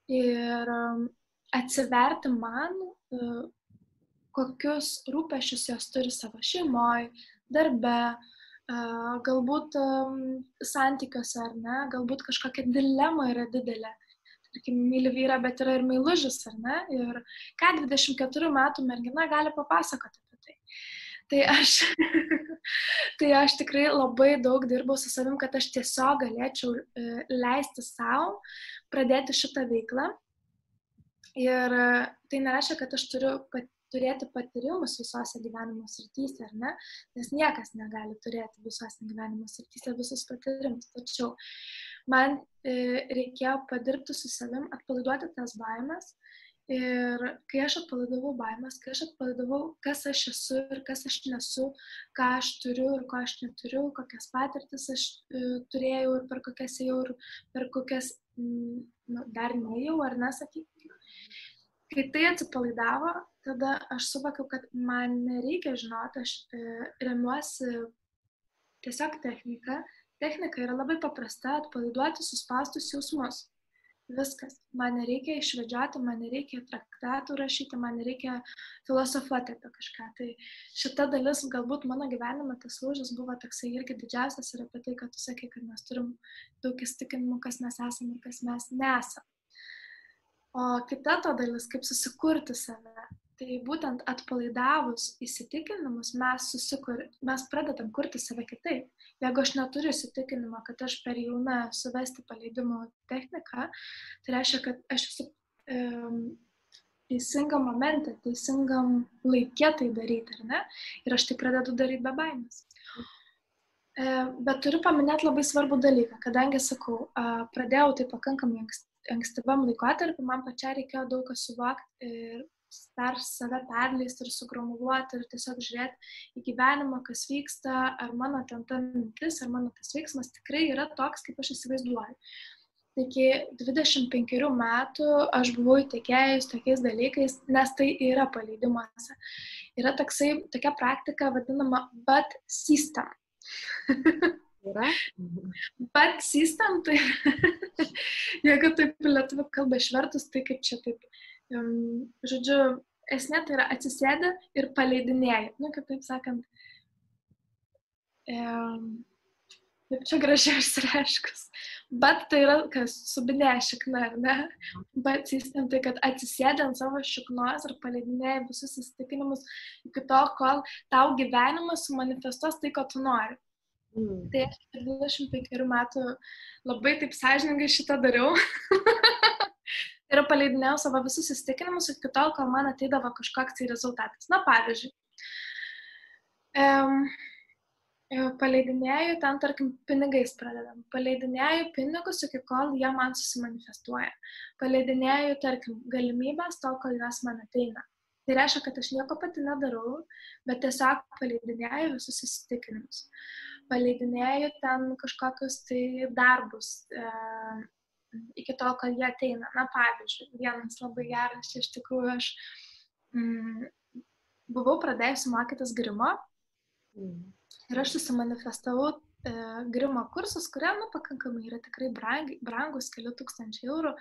Ir um, atsiverti man, e, kokius rūpešius jos turi savo šeimoje, darbe, e, galbūt santykiuose ar ne, galbūt kažkokia dilema yra didelė. Tarkim, myli vyrą, bet yra ir meilužis, ar ne? Ir ką 24 metų mergina gali papasakoti apie tai. Tai aš, tai aš tikrai labai daug dirbau su savim, kad aš tiesiog galėčiau e, leisti savo pradėti šitą veiklą Ir e, tai nereiškia, kad aš turiu pat, turėti patyrimus visose gyvenimo srityse, ar ne? Nes niekas negali turėti visose gyvenimo srityse visus patyrimus. Tačiau man e, reikėjo padirbti su savim, atpalaiduoti tas baimės. Ir kai aš atpalaidavau baimės, kai aš atpalaidavau, kas aš esu ir kas aš nesu, ką aš turiu ir ko aš neturiu, kokias patirtis aš e, turėjau ir per kokias jau ir per kokias m, nu, dar neėjau, ar nesakykime kai tai atsipalaidavo, tada aš suvokiau, kad man nereikia žinoti, aš e, remiuosi tiesiog technika. Technika yra labai paprasta - atpalaiduoti suspaustus jausmus. Viskas. Man nereikia išvedžioti, man nereikia traktatų rašyti, man nereikia filosofuoti apie kažką. Tai šita dalis galbūt mano gyvenime tas lūžis buvo toksai irgi didžiausias ir apie tai, kad tu sakai, kad mes turim daug įstikinimų, kas mes esame ir kas mes nesame. O kita to dalis, kaip susikurti save. Tai būtent atpalaidavus įsitikinimus mes, susikur, mes pradedam kurti save kitaip. Jeigu aš neturiu įsitikinimo, kad aš per jauna suvesti paleidimo techniką, tai reiškia, kad aš esu um, teisingam momente, teisingam laikė tai daryti, ar ne? Ir aš tai pradedu daryti be baimės. E, bet turiu paminėti labai svarbų dalyką, kadangi, sakau, pradėjau tai pakankamai ankstyvam laikotarpiu man pačiai reikėjo daug ką suvokti ir per save perleisti ir sugromuluoti ir tiesiog žiūrėti į gyvenimą, kas vyksta, ar mano ten ta mintis, ar mano tas veiksmas tikrai yra toks, kaip aš įsivaizduoju. Iki 25 metų aš buvau įtikėjus tokiais dalykais, nes tai yra paleidimuose. Yra toksai, tokia praktika vadinama but system. Yra? But system, tai jeigu taip lietuvių kalbą išvertus, tai kaip čia taip, žodžiu, esmė tai yra atsisėdę ir paleidinėja. Nu, kaip taip sakant, kaip čia gražiai išsireiškus. Bet tai yra, kas subinė šikna, ar ne? Bet sistem tai, kad atsisėdė ant savo šiknos ir paleidinėja visus įsitikinimus iki to, kol tau gyvenimas sumanifestuos tai, ko tu nori. Mm. Tai aš 25 metų labai taip sąžiningai šitą dariau. ir paleidinėjau savo visus įstikinimus iki tol, kol man ateidavo kažkoks tai rezultatas. Na, pavyzdžiui, um, paleidinėjau ten, tarkim, pinigais pradedam. Paleidinėjau pinigus iki kol jie man susimanifestuoja. Paleidinėjau, tarkim, galimybės tol, kol jos man ateina. Tai reiškia, kad aš nieko pati nedarau, bet tiesiog paleidinėjau visus įsitikinimus. Paleidinėju ten kažkokius tai darbus e, iki to, kol jie ateina. Na, pavyzdžiui, vienas labai geras, iš tikrųjų aš mm, buvau pradėjusi mokytis grimo mm. ir aš susimanifestavau e, grimo kursus, kurie, nu, pakankamai yra tikrai brangi, brangus, kelių tūkstančių eurų,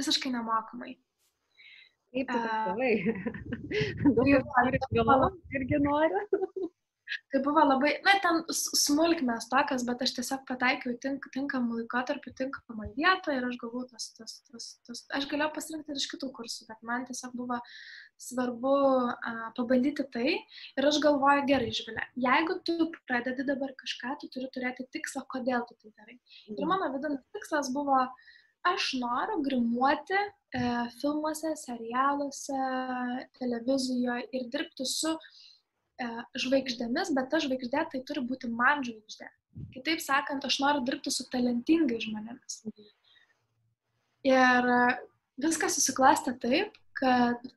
visiškai nemokamai. Kaip tu tavai? Daug kas nori irgi nori. Tai buvo labai, na, ten smulkmės tokias, bet aš tiesiog pataikiau tink, tinkamą laikotarpį, tinkamą vietą ir aš galvoju, tas, tas, tas, tas, aš galėjau pasirinkti ir iš kitų kursų, bet man tiesiog buvo svarbu a, pabandyti tai ir aš galvoju, gerai, žvilė, jeigu tu pradedi dabar kažką, tu turi turėti tikslą, kodėl tu tai darai. Ir mhm. mano vidinis tikslas buvo, aš noriu grimuoti e, filmuose, serialuose, televizijoje ir dirbti su žvaigždėmis, bet ta žvaigždė tai turi būti man žvaigždė. Kitaip sakant, aš noriu dirbti su talentingai žmonėmis. Ir viskas susiklastė taip, kad e,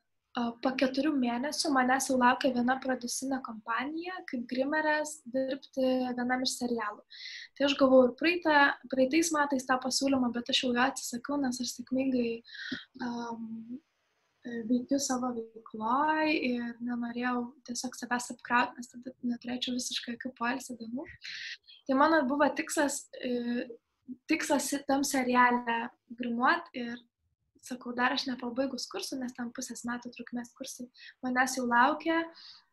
po keturių mėnesių manęs jau laukia viena producinė kompanija, kaip grimerės, dirbti vienam iš serialų. Tai aš gavau ir praeitą, praeitais metais tą pasiūlymą, bet aš jau jo atsisakiau, nes aš sėkmingai um, veikiu savo veikloj ir nenorėjau tiesiog savęs apkrauti, nes tada neturėčiau visiškai jokių poilsio dienų. Tai mano buvo tikslas, e, tikslas tam serialę grimuot ir sakau, dar aš nepabaigus kursų, nes tam pusės metų trukmės kursai manęs jau laukia,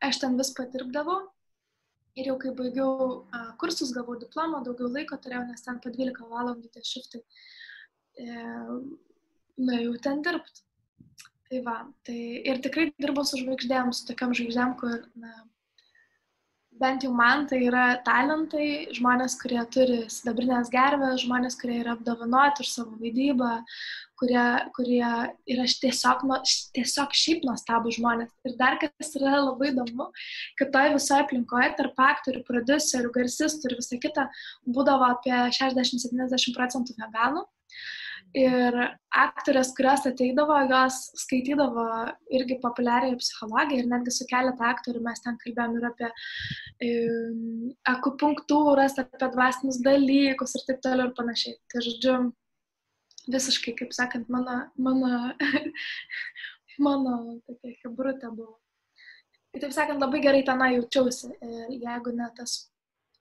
aš ten vis padirbdavau. Ir jau kai baigiau kursus, gavau diplomą, daugiau laiko turėjau, nes ten po 12 valandų tie šiftai. E, na, jau ten dirbti. Tai va, tai ir tikrai dirbau su žvaigždėm, su tokiam žvaigždėm, kur, na, bent jau man tai yra talentai, žmonės, kurie turi sidabrinės gervės, žmonės, kurie yra apdovanoti už savo vaidybą, kurie, kurie yra tiesiog, nu, tiesiog šiaip nuostabų žmonės. Ir dar kas yra labai įdomu, kad toje visoje aplinkoje tarp aktorių, producerių, garsistų ir visą kitą būdavo apie 60-70 procentų veganų. Ir aktorės, kurios ateidavo, jos skaitydavo irgi populiariai psichologiją ir netgi su keletą aktorių mes ten kalbėjom ir apie um, akupunktūras, apie dvasinius dalykus ir taip toliau ir panašiai. Tai žodžiu, visiškai, kaip sakant, mano, mano, mano tokia hebrutė buvo. Kitaip sakant, labai gerai tenai jaučiausi. Ir jeigu ne tas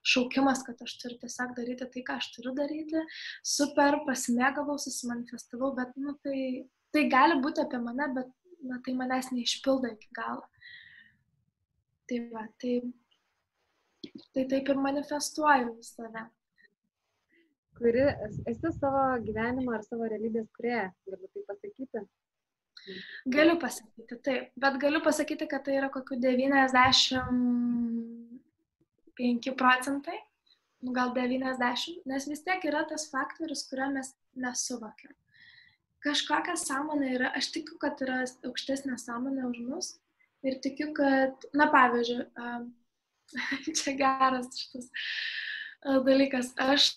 šaukimas, kad aš turiu tiesiog daryti tai, ką aš turiu daryti. Super, pasimėgavau, susimanifestavau, bet nu, tai, tai gali būti apie mane, bet na, tai manęs neišpildo iki galo. Tai va, tai, tai taip ir manifestuoju save. Kuri esi savo gyvenimo ar savo realybės kurėja, galiu tai pasakyti? Galiu pasakyti, taip, bet galiu pasakyti, kad tai yra kokiu 90 5 procentai, nu, gal 90, nes vis tiek yra tas faktorius, kurio mes nesuvokiam. Kažkokia sąmonė yra, aš tikiu, kad yra aukštesnė sąmonė už mus ir tikiu, kad, na pavyzdžiui, čia geras šitas dalykas, aš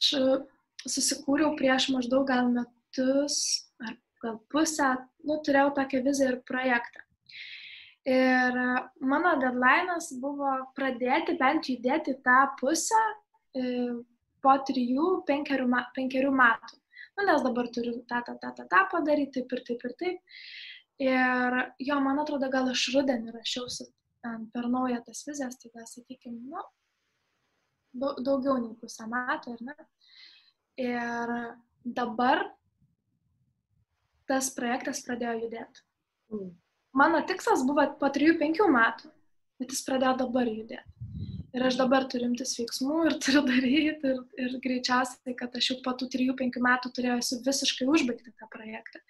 susikūriau prieš maždaug gal metus ar gal pusę, nu, turėjau tokią viziją ir projektą. Ir mano deadline'as buvo pradėti bent judėti tą pusę e, po trijų, penkerių, penkerių metų. Nu, nes dabar turiu tą, tą, tą, tą, tą padaryti, taip ir taip ir taip. Ir jo, man atrodo, gal aš rudenį rašiausi per naują tas vizijas, tai gal, sakykime, nu, daugiau nei pusę metų, ar ne? Ir dabar tas projektas pradėjo judėti. Mm mano tikslas buvo po 3-5 metų, bet jis pradėjo dabar judėti. Ir aš dabar turiu imtis veiksmų ir turiu daryti ir, ir greičiausiai, kad aš jau po tų 3-5 metų turėjau visiškai užbaigti tą projektą.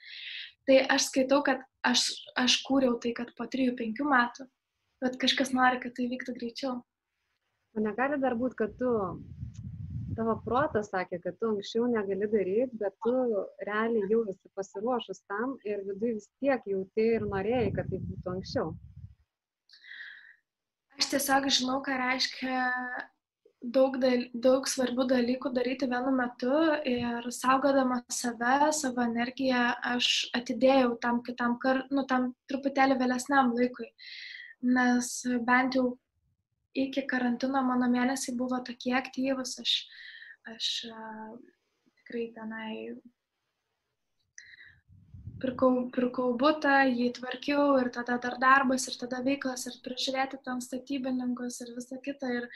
Tai aš skaitau, kad aš, aš kūriau tai, kad po 3-5 metų, bet kažkas nori, kad tai vyktų greičiau. O negali dar būti, kad tu tavo protas sakė, kad tu anksčiau negali daryti, bet tu realiai jau esi pasiruošus tam ir viduje vis tiek jauti ir norėjai, kad tai būtų anksčiau. Aš tiesiog žinau, ką reiškia daug, dal, daug svarbių dalykų daryti vienu metu ir saugodama save, savo energiją, aš atidėjau tam kitam kartui, nu, tam truputėlį vėlesniam laikui. Nes bent jau iki karantino mano mėnesiai buvo tokie aktyvus, aš, aš tikrai tenai pirkau, pirkau būtą, jį tvarkiau ir tada dar darbas ir tada veiklas ir prižiūrėti tam statybininkus ir visą kitą. Ir,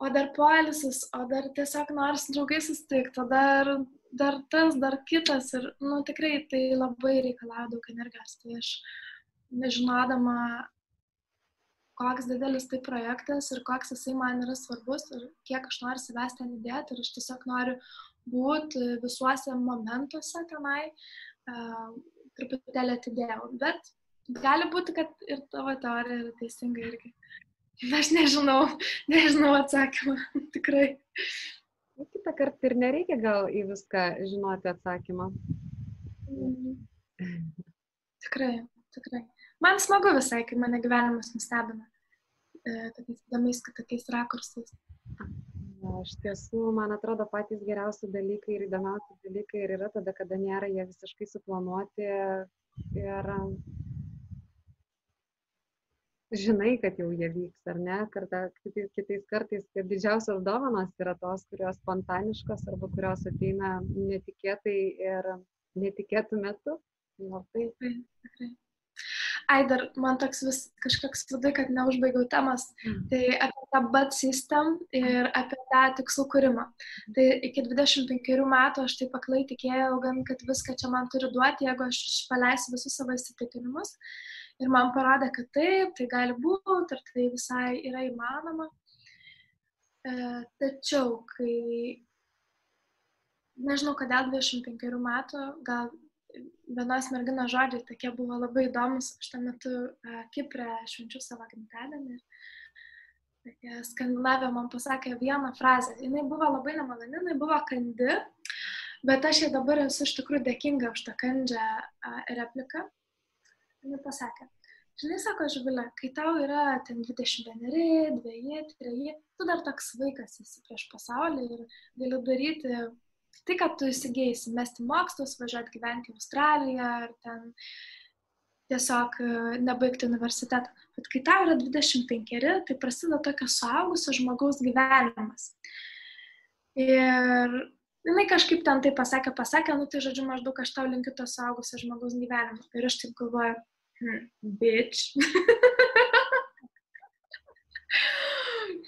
o dar poilisis, o dar tiesiog nors draugai susitikti, o dar dar tas, dar kitas ir, nu, tikrai tai labai reikalauja daug energijos. Tai aš, nežinodama, koks didelis tai projektas ir koks jisai man yra svarbus ir kiek aš noriu savęs ten įdėti ir aš tiesiog noriu būti visuose momentuose tenai, uh, truputėlį atidėjau. Bet gali būti, kad ir tavo teorija yra teisinga irgi. Aš nežinau, nežinau atsakymą, tikrai. Nu, kitą kartą ir nereikia gal į viską žinoti atsakymą. Mm. Tikrai, tikrai. Man smagu visai, kai mane gyvenimas nustebina e, tokiais įdomiais, tokiais rakursais. Iš tiesų, man atrodo, patys geriausi dalykai ir įdomiausi dalykai ir yra tada, kada nėra jie visiškai suplanuoti ir žinai, kad jau jie vyks, ar ne, kartą, kitais, kitais kartais, kad didžiausios dovanos yra tos, kurios spontaniškos arba kurios ateina netikėtai ir netikėtų metų. Nu, tai. Tikrai. Ai, dar man toks vis kažkoks vidai, kad neužbaigiau temas. Mm. Tai apie tą bad system ir apie tą tikslų kūrimą. Tai iki 25 metų aš taip aklai tikėjau, gan, kad viską čia man turi duoti, jeigu aš paleisiu visus savo įsitikinimus. Ir man parodė, kad taip, tai gali būti ir tai visai yra įmanoma. E, tačiau, kai, nežinau, kodėl 25 metų, gal vienos merginos žodžiai tokie buvo labai įdomus, aš tuo metu e, Kiprė švenčiu savo gimtadienį. Skandinavė man pasakė vieną frazę. Jis buvo labai nemaloni, jinai buvo kandi, bet aš jai dabar esu iš tikrųjų dėkinga už tą kandžią repliką. Jis pasakė, žinai, sako Žvilė, kai tau yra ten 21, 2, 3, tu dar toks vaikas esi prieš pasaulį ir gali daryti tai, kad tu įsigėjai, mesti mokslus, važiuoti gyventi į Australiją ar ten tiesiog e, nebaigti universitetą. Bet kai tau yra 25, tai prasideda tokio suaugusio žmogaus gyvenimas. Ir jinai kažkaip ten tai pasakė, pasakė, nu tai žodžiu, maždaug aš tau linkiu to suaugusio žmogaus gyvenimo. Ir aš taip galvoju, hmm, bitch.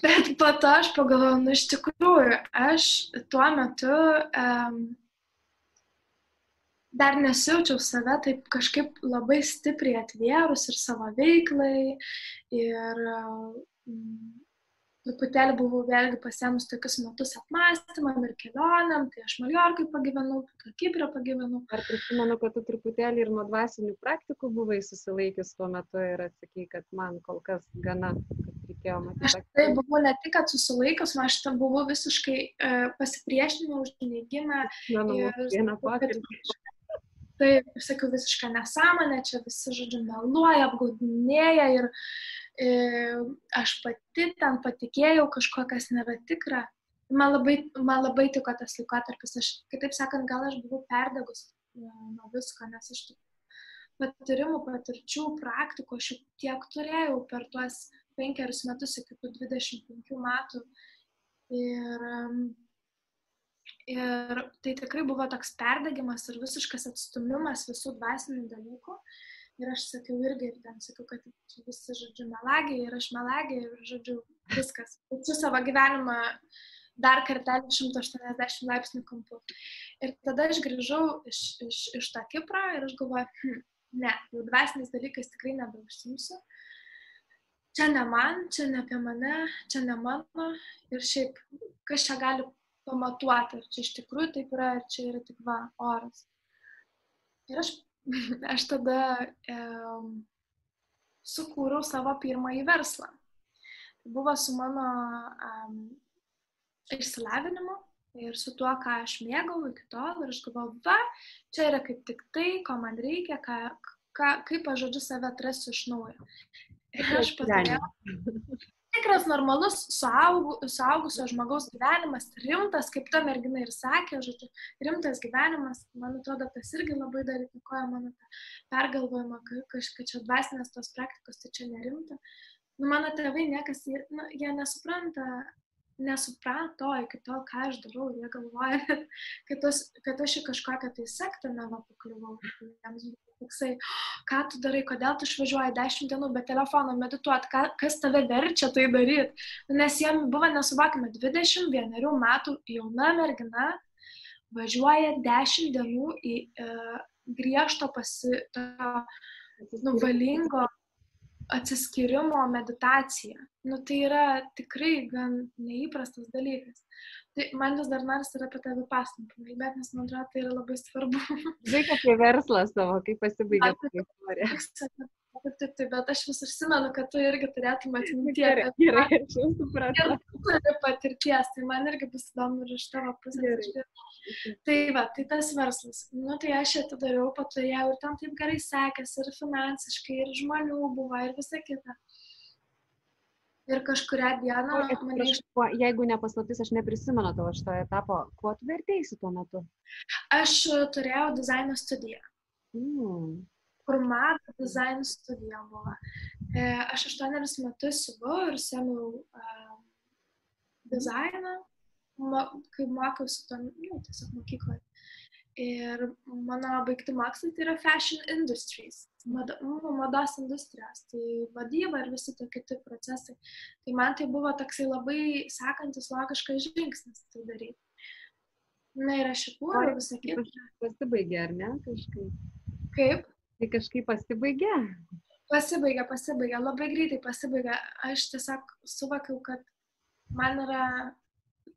Bet po to aš pagalvojau, nu iš tikrųjų, aš tuo metu um, dar nesijaučiau save taip kažkaip labai stipriai atvėrus ir savo veiklai ir um, truputėlį buvau vėlgi pasiemus tokius metus apmąstymam ir kelioniam, tai aš Maljorkai pagyvenau, po Kiprė pagyvenau. Ar prisimenu, kad tu truputėlį ir nuo dvasinių praktikų buvai susilaikęs tuo metu ir atsakai, kad man kol kas gana, kad reikėjo matyti. Aš tai buvau ne tik, kad susilaikęs, aš tam buvau visiškai uh, pasipriešinimą, užneigimą. Vieną patirtį. Taip, sakiau visišką nesąmonę, čia visi, žodžiu, meluoja, apgaudinėja ir E, aš pati ten patikėjau kažko, kas nėra tikra. Man labai, man labai tiko tas laikotarpis. Aš, kitaip sakant, gal aš buvau perdegus e, nuo visko, nes aš patyrimų, patirčių, praktikų aš tiek turėjau per tuos penkerius metus iki tų 25 metų. Ir, ir tai tikrai buvo toks perdegimas ir visiškas atstumimas visų dvasinių dalykų. Ir aš sakiau irgi, ir ten sakiau, kad visi, žodžiu, melagiai ir aš melagiai ir, žodžiu, viskas. Su savo gyvenimą dar kartelį 180 laipsnių kampu. Ir tada aš grįžau iš, iš, iš tą Kiprą ir aš galvoju, hm, ne, jau dvasiniais dalykais tikrai nebeužsimsiu. Čia ne man, čia ne apie mane, čia ne mano. Ir šiaip, kas čia gali pamatuoti, ar čia iš tikrųjų taip yra, ar čia yra tik va oras. Ir aš aš tada e, sukūriau savo pirmąjį verslą. Buvo su mano um, išsilavinimu ir su tuo, ką aš mėgau iki tol. Ir aš galvoju, va, čia yra kaip tik tai, ko man reikia, ką, ką, kaip aš žodžiu save atrasiu iš naujo. Ir aš patikėjau, tikras normalus suaugu, suaugusio žmogaus gyvenimas, rimtas, kaip ta mergina ir sakė, žodžiu, rimtas gyvenimas, man atrodo, tas irgi labai dar įtakoja mano tą pergalvojimą, kad, kad čia dvasinės tos praktikos, tai čia nerimta. Nu, mano tėvai niekas, nu, jie nesupranta nesuprato iki tol, ką aš darau, jie galvoja, kad, aš, kad aš į kažkokią tai sektą neva pakliuvau. Jiems buvo toksai, ką tu darai, kodėl tu išvažiuoji dešimt dienų be telefono medituot, ką, kas tave verčia tai daryti. Nes jiem buvo nesuvokime 21 metų jauna mergina, važiuoja dešimt dienų į e, griežto pasi, to, nu, valingo atsiskyrimo meditacija. Nu, tai yra tikrai gan neįprastas dalykas. Tai man vis dar nors yra apie tą vipasną pakalbėti, nes man atrodo, tai yra labai svarbu. Žinai, apie verslą savo, kaip pasibaigė ta istorija. Taip, taip, taip, bet aš vis užsimenu, kad tu irgi turėtum atminti. Gerai, gerai, aš jau supratau. Ir tu turi patirties, tai man irgi bus įdomu ir iš tavo pusės. Tai va, tai tas verslas. Nu, tai aš atidariau, paturėjau ir tam taip gerai sekėsi, ir finansiškai, ir žmonių buvo, ir visa kita. Ir kažkuria diena mane iš... Jeigu nepaslaptis, aš neprisimenu tavo šito etapo, kuo tu vertėjai tuo metu? Aš turėjau dizaino studiją. Mm kur mato dizaino studija buvo. E, aš aštuonerius metus siuvau ir sėmiau uh, dizainą, mo, kai mokiausi to, nu, tiesiog mokykloje. Ir mano baigti mokslai tai yra fashion industries, mado, nu, mados industrijos, tai vadyba ir visi tie kiti procesai. Tai man tai buvo toksai labai sekantis logiškas žingsnis tai daryti. Na ir aš įkūriau visą kitą. Pasibaigė, ar ne, kažkaip? Kaip? Tai kažkaip pasibaigė? Pasibaigė, pasibaigė, labai greitai pasibaigė. Aš tiesiog suvokiau, kad man yra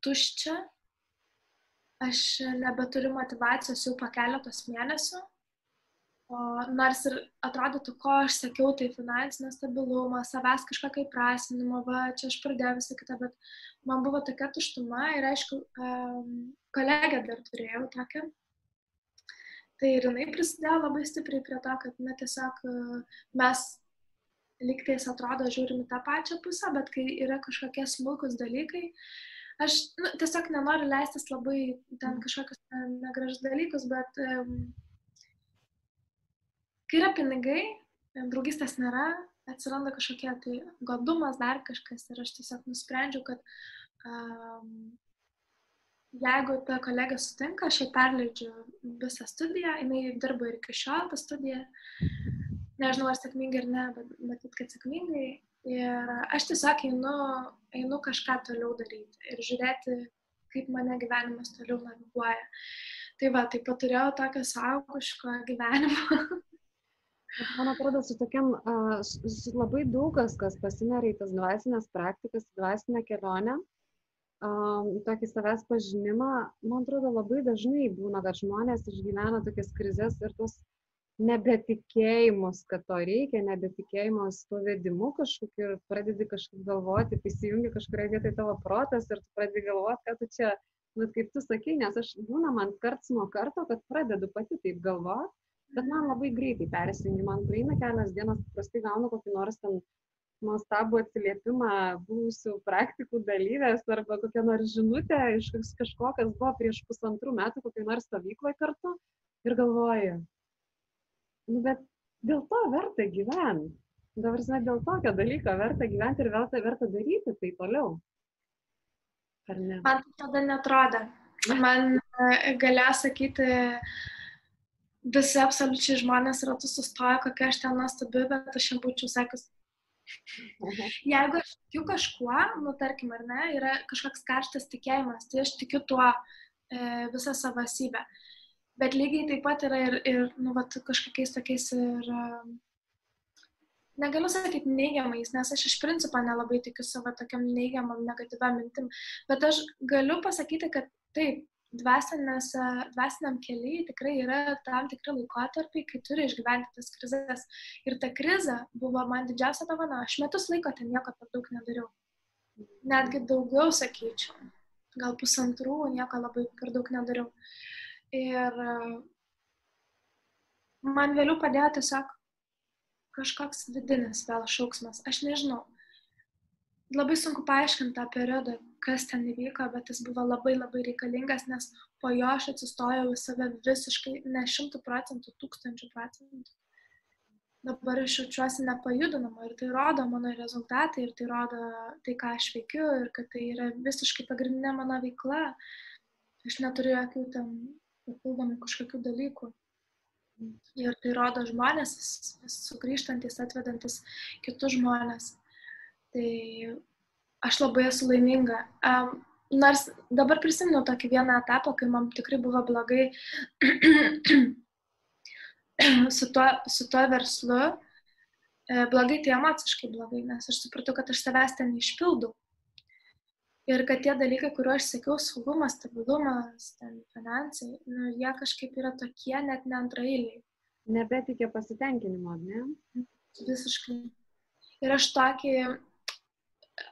tuščia, aš nebeturiu motivacijos jau po keletos mėnesių. O nors ir atrodytų, ko aš sakiau, tai finansinio stabilumo, savęs kažkokio įprasminimo, va, čia aš pradėjau visą kitą, bet man buvo tokia tuštuma ir aišku, kolegę dar turėjau tokią, Tai ir jinai prisidėjo labai stipriai prie to, kad na, tiesiog e, mes lygtais atrodo žiūrim į tą pačią pusę, bet kai yra kažkokie smulkus dalykai, aš nu, tiesiog nenoriu leistis labai ten mhm. kažkokius negražus dalykus, bet um, kai yra pinigai, draugystės nėra, atsiranda kažkokie tai godumas, dar kažkas ir aš tiesiog nusprendžiau, kad um, jeigu ta kolegė sutinka, aš jai perleidžiu visą studiją, jinai dirba ir iki šiol tą studiją. Nežinau, ar sėkmingai ar ne, bet matyt, kad sėkmingai. Ir aš tiesiog einu, einu kažką toliau daryti ir žiūrėti, kaip mane gyvenimas toliau naviguoja. Tai va, taip pat turėjau tokio sauguško gyvenimo. Man atrodo, su tokiam, su labai daug kas, pasineria į tas dvasinės praktikas, dvasinę kelionę, um, tokį savęs pažinimą, man atrodo, labai dažnai būna, kad žmonės išgyvena tokias krizės ir tos nebetikėjimus, kad to reikia, nebetikėjimus tuo vedimu kažkokiu ir pradedi kažkaip galvoti, prisijungi kažkurioje vietoje tavo protas ir tu pradedi galvoti, kad tu čia, nu, kaip tu sakai, nes aš būna man karts nuo karto, kad pradedu pati taip galvoti, bet man labai greitai persijungi, man praeina kelias dienas, paprastai gaunu kokį nors ten nuostabų atsiliepimą buvusių praktikų dalyvės arba kokią nors žinutę iš kažko, kas buvo prieš pusantrų metų kokiai nors stovykloje kartu ir galvoju, nu, bet dėl to verta gyventi. Dabar, žinai, dėl tokio dalyko verta gyventi ir verta, verta daryti tai toliau. Ar ne? Man tai tada netrodo. Man e, galėjo sakyti, visi absoliučiai žmonės ratu sustoja, kokia aš ten nuostabi, bet aš jam būčiau sakius, Jeigu aš tikiu kažkuo, nu tarkim, ar ne, yra kažkoks karštas tikėjimas, tai aš tikiu tuo e, visą savo esybę. Bet lygiai taip pat yra ir, ir nu, vat, kažkokiais tokiais ir, e, negaliu sakyti neigiamais, nes aš iš principo nelabai tikiu savo tokiam neigiamam, negatyviam mintim, bet aš galiu pasakyti, kad taip, dvasiniam keliai tikrai yra tam tikri laikotarpiai, kai turi išgyventi tas krizės. Ir ta krize buvo man didžiausia dovana. Aš metus laiko ten nieko per daug nedariau. Netgi daugiau sakyčiau. Gal pusantrų nieko labai per daug nedariau. Ir man vėliau padėjo tiesiog kažkoks vidinis vėl šauksmas. Aš nežinau. Labai sunku paaiškinti tą periodą, kas ten įvyko, bet jis buvo labai labai reikalingas, nes po jo aš atsistojau į save visiškai ne šimtų procentų, tūkstančių procentų. Dabar aš jaučiuosi nepajudinama ir tai rodo mano rezultatai ir tai rodo tai, ką aš veikiu ir kad tai yra visiškai pagrindinė mano veikla. Aš neturiu jokių ten papildomų kažkokių dalykų. Ir tai rodo žmonės, sugrįžtantis, atvedantis kitus žmonės. Tai aš labai esu laiminga. Um, nors dabar prisimenu tokį vieną etapą, kai man tikrai buvo blogai su, tuo, su tuo verslu, e, blogai tai emociškai blogai, nes aš supratau, kad aš savęs ten neišpildau. Ir kad tie dalykai, kuriuo aš sakiau, saugumas, stabilumas, ten, finansai, nu, jie kažkaip yra tokie net ne antrailiai. Nebetikė pasitenkinimo, ne? Visiškai. Ir aš tokį,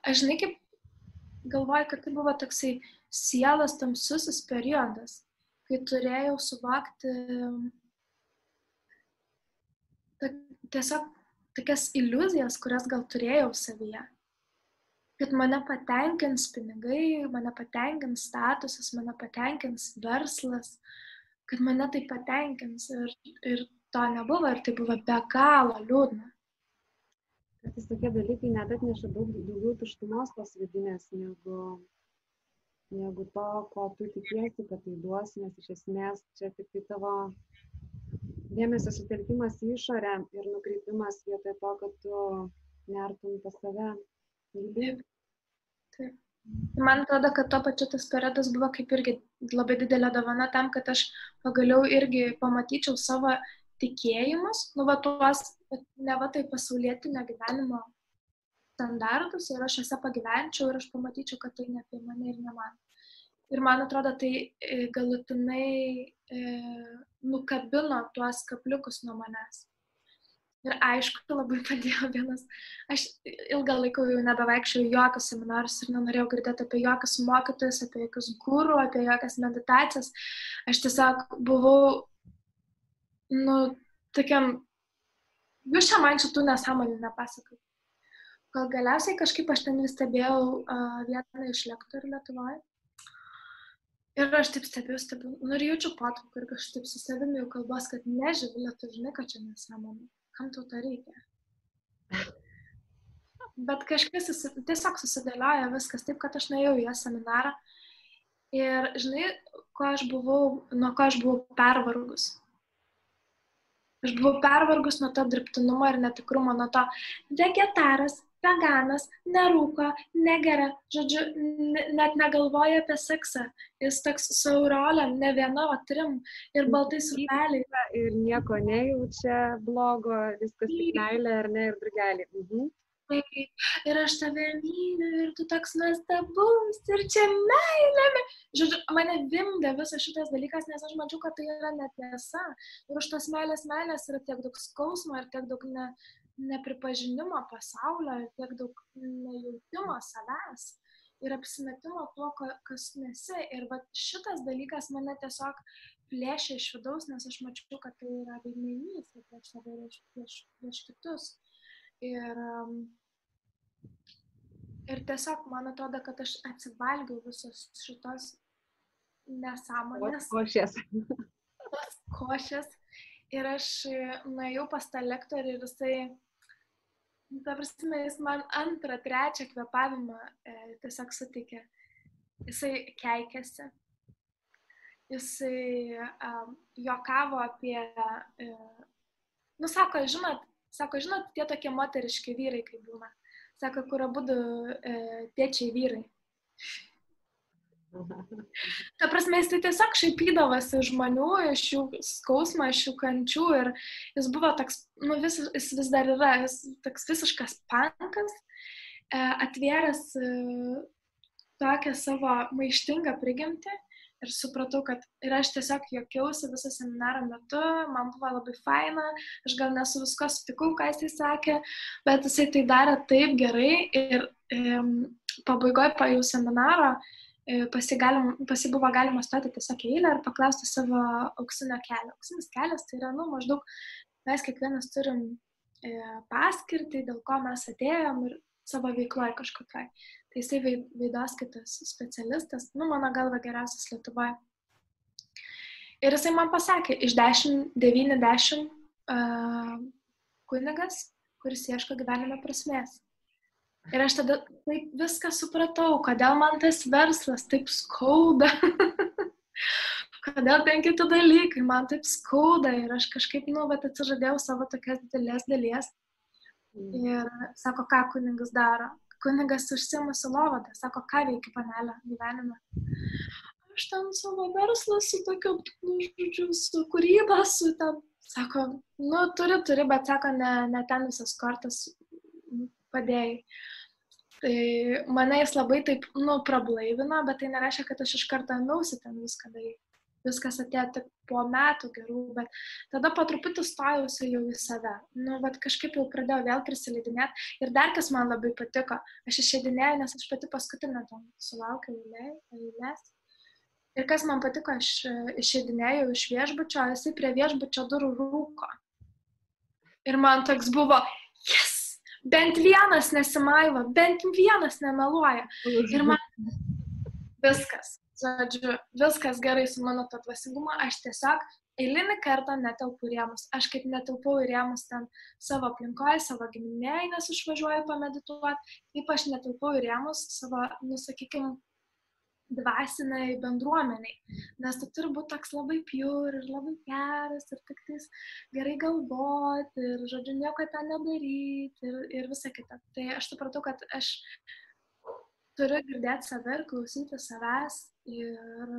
aš žinai, kaip galvoju, kad tai buvo toksai sielas tamsusis periodas, kai turėjau suvokti tiesiog tokias iliuzijas, kurias gal turėjau savyje. Kad mane patenkins pinigai, mane patenkins statusas, mane patenkins verslas, kad mane tai patenkins ir, ir to nebuvo ir tai buvo be galo liūdna kartais tokie dalykai net atneša daug daugiau tuštumos tos vidinės negu, negu to, ko tu tikiesi, kad tai duos, nes iš esmės čia tik tai tavo dėmesio sutelkimas į išorę ir nukreipimas vietoj to, kad tu nertum pas save. Taip. Taip. Man atrodo, kad tuo pačiu tas periodas buvo kaip irgi labai didelė dovana tam, kad aš pagaliau irgi pamatyčiau savo tikėjimus, nu va tuos, ne va tai pasaulietinio gyvenimo standartus ir aš juose pagyvenčiau ir aš pamatyčiau, kad tai ne apie mane ir ne man. Ir man atrodo, tai e, galutinai e, nukabino tuos kapliukus nuo manęs. Ir aišku, labai padėjo vienas. Aš ilgą laiką jau nebevaikščiau jokius seminarus ir nenorėjau girdėti apie jokius mokytojus, apie jokius gūrų, apie jokias meditacijas. Aš tiesiog buvau nu, tokiam, jūs čia man šitų nesąmonių nepasakai. Gal galiausiai kažkaip aš ten vis stebėjau uh, vieną iš lektorių Lietuvoje. Ir aš taip stebiu, stebiu, nu ir jaučiu patrauką ir kažkaip su savimi jau kalbos, kad nežinau, tu žinai, kad čia nesąmonė. Kam tau to reikia? Bet kažkas susi, tiesiog susidėlioja viskas taip, kad aš nuėjau į jo seminarą. Ir žinai, ko aš buvau, nuo ko aš buvau pervargus. Aš buvau pervargus nuo to dirbtinumo ir netikrumo, nuo to vegetaras, veganas, nerūko, negeria, žodžiu, net negalvoja apie seksą. Jis toks su aurolėm, ne viena, o trim ir baltais rūpeliai. Ir nieko nejaučia blogo, viskas tik meilė ar ne ir drugeliai. Mhm ir aš tave myliu ir tu toks nuostabus ir čia meilė. Žodžiu, mane vimdė visas šitas dalykas, nes aš mačiau, kad tai yra netiesa. Ir už tos meilės meilės yra tiek daug skausmo ir tiek daug ne, nepripažinimo pasaulio, ir tiek daug nejautimo savęs. Ir apsimetimo tuo, kas nesi. Ir va, šitas dalykas mane tiesiog plėšė iš vidaus, nes aš mačiau, kad tai yra vaidmenys prieš save ir prieš, prieš kitus. Ir, ir tiesiog man atrodo, kad aš atsivalgiau visos šitos nesąmonės. Košės. Tos košės. Ir aš nuėjau pas tą lektorių ir jisai, ta prasme, jis man antrą, trečią kvepavimą e, tiesiog sutikė. Jisai keikėsi. Jisai um, jokavo apie, e, nu sako, žinot, Sako, žinot, tie tokie moteriški vyrai, kaip būna. Sako, kur abu e, tėčiai vyrai. Ta prasme, jis tai tiesiog šaipydavosi žmonių, iš jų skausmą, iš jų kančių ir jis buvo toks, nu, vis, jis vis dar yra, jis toks visiškas pankas, e, atvėręs e, tokią savo maištingą prigimtį ir supratau, kad ir aš tiesiog jokiausi visą seminarą metu, man buvo labai faina, aš gal nesu visko sutikau, ką jisai sakė, bet jisai tai darė taip gerai ir e, pabaigoje po jau seminaro e, pasi, galim, pasi buvo galima stoti tiesiog į eilę ir paklausti savo auksinio kelio. Auksinis kelias tai yra, nu, maždaug mes kiekvienas turim e, paskirtį, dėl ko mes atėjom ir savo veikloje kažkokiai tai jisai vaidoskaitos specialistas, nu, mano galva geriausias Lietuvoje. Ir jisai man pasakė, iš 10, 90 uh, kunigas, kuris ieško gyvenime prasmės. Ir aš tada taip viską supratau, kodėl man tas verslas taip skauda. kodėl ten kiti dalykai, man taip skauda ir aš kažkaip, nu, bet atsižadėjau savo tokias didelės dalies. Mm. Ir sako, ką kuningas daro, kunigas užsimusi lovadą, sako, ką veikia panelė gyvenime. Aš ten savo verslą su tokiu, nu, žodžiu, su kūryba, su ten, sako, nu, turi, turi, bet sako, ne, ne ten visas kortas padėjai. Tai mane jis labai taip, nu, prablaivino, bet tai nereiškia, kad aš iš karto ėmiausi ten viską daryti viskas atėjo tik po metų gerų, bet tada po truputį stojausi jau į save. Nu, bet kažkaip jau pradėjau vėl prisileidinėti. Ir dar kas man labai patiko, aš išeidinėjau, nes aš pati paskutinę tam sulaukiau eilės. Ir kas man patiko, aš išeidinėjau iš viešbučio, jisai prie viešbučio durų rūko. Ir man toks buvo, yes, bent vienas nesimaiva, bent vienas nemeluoja. Ir man viskas žodžiu, viskas gerai su mano to dvasingumu, aš tiesiog eilinį kartą netelpu rėmus. Aš kaip netelpau rėmus ten savo aplinkoje, savo giminėje, nes išvažiuoju pamedituoti, taip aš netelpau rėmus savo, nusakykime, dvasiniai bendruomeniai. Nes tu turi būti toks labai pjur ir labai geras ir tik tais gerai galvoti ir, žodžiu, nieko ten nedaryti ir, ir visa kita. Tai aš supratau, kad aš turiu girdėti save ir klausyti savęs ir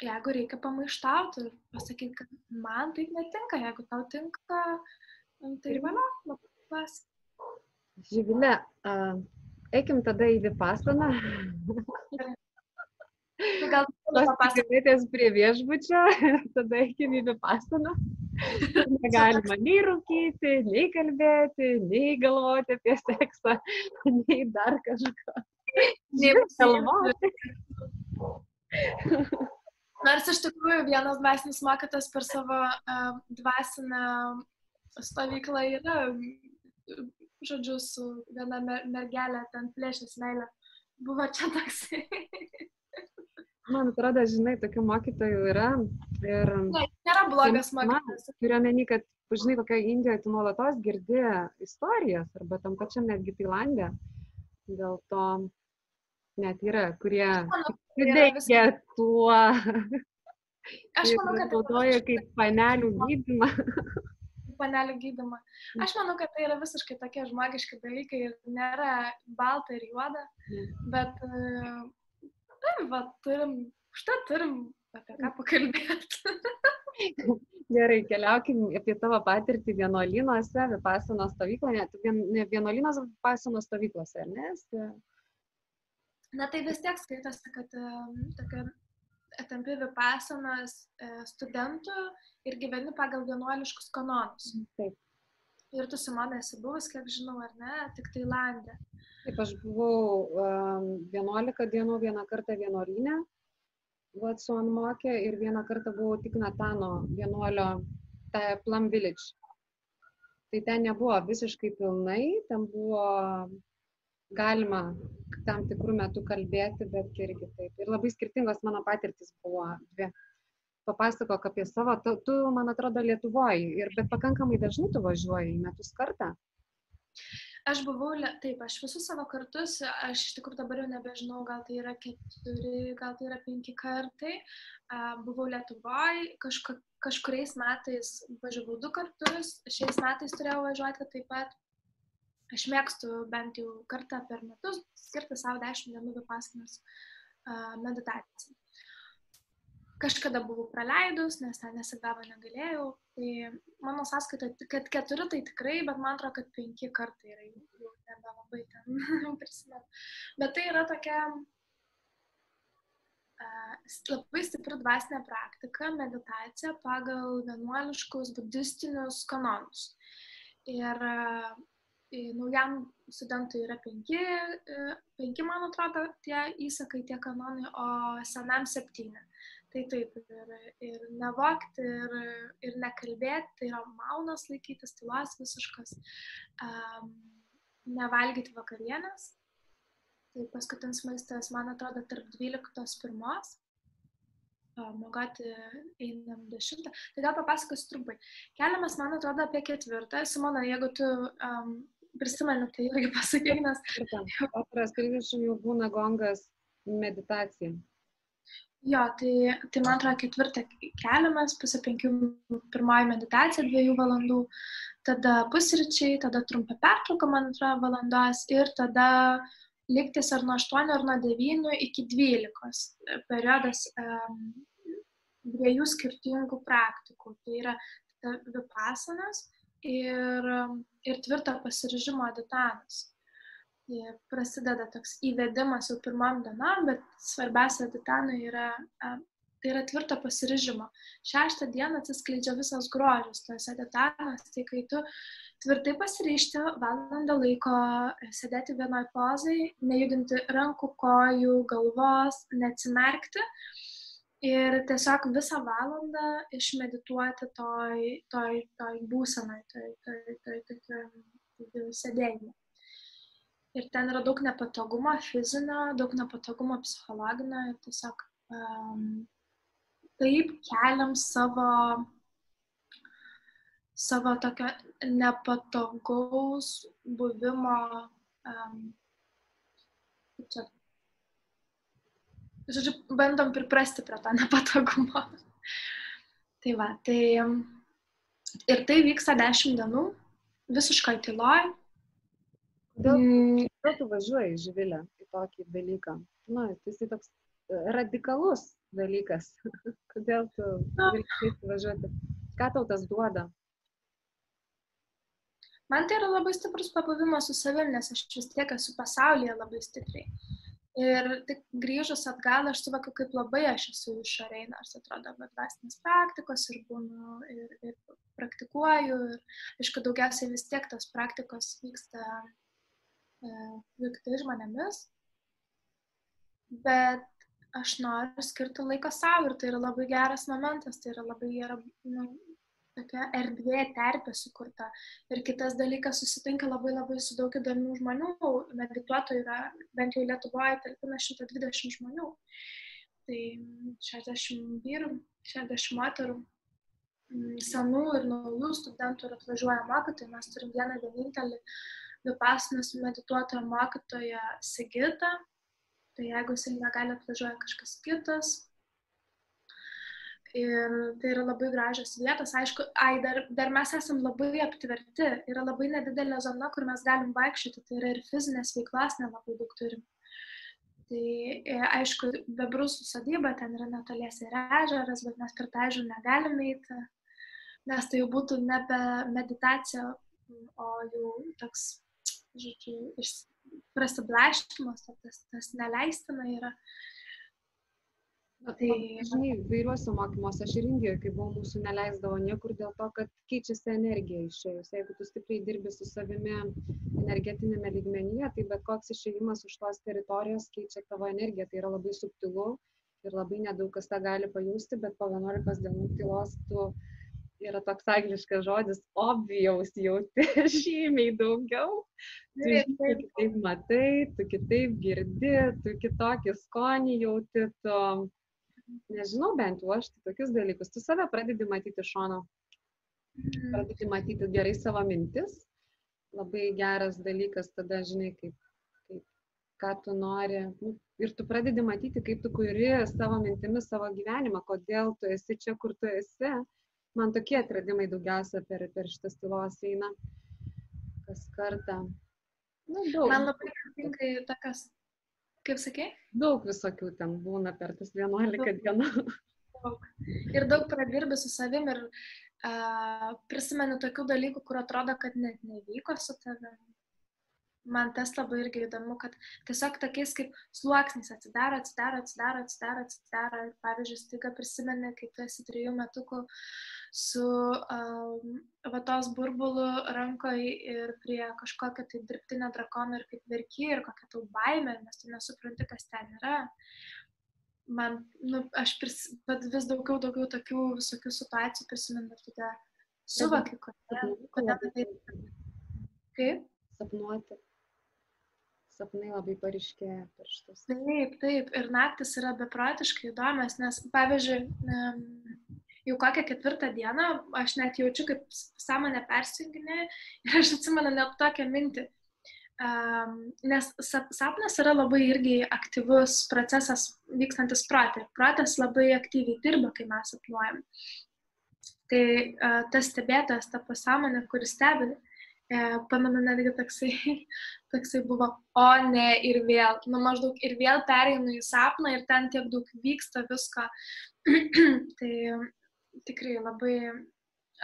jeigu reikia pamaištauti ir pasakyti, kad man taip netinka, jeigu tau tinka, tai ir mano, labas. Živilė, uh, eikim tada į Vipasaną. Gal pasakėtės prie viešbučio ir tada eikim į Vipasaną. Negalima nei rūkyti, nei kalbėti, nei galvoti apie seksą, nei dar kažką. Nei galvoti. Nors iš tikrųjų vienas dvasinis mokytas per savo uh, dvasinę stovyklą yra, žodžiu, su viena mergelė ten plėšęs meilę. Buvo čia toks. Man atrodo, žinai, tokių mokytojų yra. Ir... Ne, nėra blogas mokytojas. Turiu meni, kad, žinai, kokia Indijoje tu nuolatos girdi istorijas, arba tam pačiam netgi Tailandė. Dėl to net yra, kurie veikia tuo. Aš manau, kad naudoja kaip panelių gydimą. Panelių gydimą. Aš manau, kad tai yra visiškai tokie žmogiški dalykai ir nėra balta ir juoda, bet tai, va, turim, štai turim apie ką pakalbėti. Gerai, keliaukim apie tavo patirtį vienuolynuose, Vipasano stovykloje, ne vienuolynos Vipasano stovyklose, ar ne? Na tai vis tiek skaitosi, kad tokia tampi vipasanas e, studentų ir gyveni pagal vienuoliškus kanonus. Taip. Ir tu Simona esi buvus, kiek žinau, ar ne, tik Tailandė. Taip, aš buvau um, 11 dienų vieną kartą vienuolinę, Watson mokė ir vieną kartą buvau tik Natano vienuolio Plum Village. Tai ten nebuvo visiškai pilnai, ten buvo galima tam tikrų metų kalbėti, bet irgi taip. Ir labai skirtingos mano patirtis buvo dvi. Papasakok apie savo, tu, tu man atrodo, Lietuvoje, ir, bet pakankamai dažnai tu važiuoji metus kartą. Aš buvau, taip, aš visus savo kartus, aš iš tikrųjų dabar jau nebežinau, gal tai yra keturi, gal tai yra penki kartai. Buvau Lietuvoje, kažka, kažkuriais metais važiavau du kartus, šiais metais turėjau važiuoti taip pat aš mėgstu bent jau kartą per metus skirti savo 10 dienų vipasanos meditacijai. Kažkada buvau praleidus, nes ten nesigavo negalėjau. Tai mano sąskaita, kad keturi tai tikrai, bet man atrodo, kad penki kartai yra jau, nebelabai ten prisimenu. Bet tai yra tokia uh, labai stipri dvasinė praktika, meditacija pagal vienuoliškus budistinius kanonus. Ir uh, naujam studentui yra penki, e, penki, man atrodo, tie įsakai, tie kanonai, o senam septyni. Tai taip, ir, ir nevokti, ir, ir nekalbėti, tai yra maunas laikytis, tylos visiškas, um, nevalgyti vakarienės. Tai paskutinis maistas, man atrodo, tarp 12.1 mėgoti einam dešimtą. Tai gal papasakosiu trumpai. Keliamas, man atrodo, apie ketvirtą. Simona, jeigu tu um, prisimenu, tai irgi pasakyk, nes... Operos 30 jau būna gongas meditacija. Jo, tai, tai man atrodo ketvirtą keliamės, pusę penkių pirmoji meditacija dviejų valandų, tada pusryčiai, tada trumpa pertrauka, man atrodo, valandos ir tada liktis ar nuo 8 ar nuo 9 iki 12 periodas um, dviejų skirtingų praktikų. Tai yra vipasanas ir, ir tvirto pasiryžimo aditanas prasideda toks įvedimas jau pirmam dienam, bet svarbiausia Titanui yra, tai yra tvirto pasiryžimo. Šeštą dieną atsiskleidžia visas grožis tuose Titanas, tai kai tu tvirtai pasiryšti valandą laiko sėdėti vienoj pozai, nejudinti rankų, kojų, galvos, neatsimerkti ir tiesiog visą valandą išmedituoti toj, toj, toj būsenai, toj, toj, toj, toj, toj, toj sėdėjimui. Ir ten yra daug nepatogumo fizinio, daug nepatogumo psichologinio ir tiesiog um, taip keliam savo, savo tokio nepatogaus buvimo, um, čia, žodžiu, bandom priprasti prie to nepatogumo. tai va, tai ir tai vyksta dešimt dienų, visiškai tyloj, Kodėl, mm. kodėl tu važiuoji, Živilė, į tokį dalyką? Na, tai jis toks e, radikalus dalykas. kodėl tu vilkai važiuoti? Ką tau tas duoda? Man tai yra labai stiprus pabuvimas su savim, nes aš vis tiek esu pasaulyje labai stipriai. Ir tik grįžus atgal aš suvokiu, kaip labai aš esu išoriai, nors atrodo, bet dvasinės praktikos ir būnu, ir, ir praktikuoju. Ir, aišku, daugiausiai vis tiek tos praktikos vyksta su kitais žmonėmis, bet aš noriu skirti laiko savo ir tai yra labai geras momentas, tai yra labai gera, nu, tokia erdvė, terpė sukurta. Ir kitas dalykas, susitinka labai labai su daug įdomių žmonių, medituotojų yra, bent jau Lietuvoje, talpina 120 žmonių. Tai 60 vyrų, 60 moterų, senų ir naujų studentų ir atvažiuoja mokytojai, mes turim vieną vienintelį vipasanos medituotojo mokytoja Sigita. Tai jeigu jisai negali atvažiuoja kažkas kitas. Ir tai yra labai gražios vietos. Aišku, ai, dar, dar mes esam labai aptverti. Yra labai nedidelė zona, kur mes galim vaikščioti. Tai yra ir fizinės veiklos nelabai daug turim. Tai e, aišku, bebrusų sodyba, ten yra netoliese ir ežeras, bet mes per tą ežerą negalime eiti, nes tai jau būtų nebe meditacija, o jau toks žodžiu, prasiblaškimas, tas, tas neleistina yra. Na, tai, žinai, vairiuose mokymuose, aš ir Indijoje, kai buvau, mūsų neleisdavo niekur dėl to, kad keičiasi energija išėjus. Jeigu tu stipriai dirbi su savimi energetinėme lygmenyje, tai bet koks išėjimas už tos teritorijos keičia tavo energiją. Tai yra labai subtilu ir labai nedaug kas tą gali pajusti, bet po 11 dienų tylos tu yra toks angliškas žodis, obvious jauti žymiai daugiau. Tu kitaip matai, tu kitaip girdi, tu kitokį skonį jauti, tu, nežinau, bent jau aš tai tokius dalykus, tu save pradedi matyti iš šono, mhm. pradedi matyti gerai savo mintis, labai geras dalykas, tada žinai, kaip, kaip ką tu nori. Nu, ir tu pradedi matyti, kaip tu kuri savo mintimis savo gyvenimą, kodėl tu esi čia, kur tu esi man tokie atradimai daugiausia per, per šitas tylos eina kas kartą. Nu, daug. Man labai patinka tokios, kaip sakė? Daug visokių ten būna per tas 11 dienų. Daug. Ir daug pradirbi su savim ir uh, prisimenu tokių dalykų, kur atrodo, kad net nevyko su tavimi. Man tas labai irgi įdomu, kad tiesiog tokiais kaip sluoksnis atsidaro, atsidaro, atsidaro, atsidaro, atsidaro. Ir pavyzdžiui, staiga prisimeni, kai tu esi trijų metukų, su um, vatos burbulu rankoje ir prie kažkokio tai dirbtinio drakono ir kaip verki ir kokia tau baime, nes tu nesupranti, kas ten yra. Man, nu, aš pris, vis daugiau, daugiau tokių visokių situacijų prisimenu ir tada suvokiu, kodėl, kodėl tai. Kaip? Sapnuoti. Sapnai labai pariškėja per šitas. Taip, taip. Ir naktis yra beprotiškai įdomios, nes, pavyzdžiui, jau kokią ketvirtą dieną aš net jaučiu, kaip sąmonė persijunginė ir aš atsimenu net tokią mintį. Um, nes sapnas yra labai irgi aktyvus procesas vykstantis protė. Protas labai aktyviai dirba, kai mes sapnuojam. Tai uh, tas stebėtojas, ta pasąmonė, kuris stebi, e, pamenu netgi toksai, toksai buvo, o ne ir vėl, nu maždaug ir vėl pereinu į sapną ir ten tiek daug vyksta visko. tai tikrai labai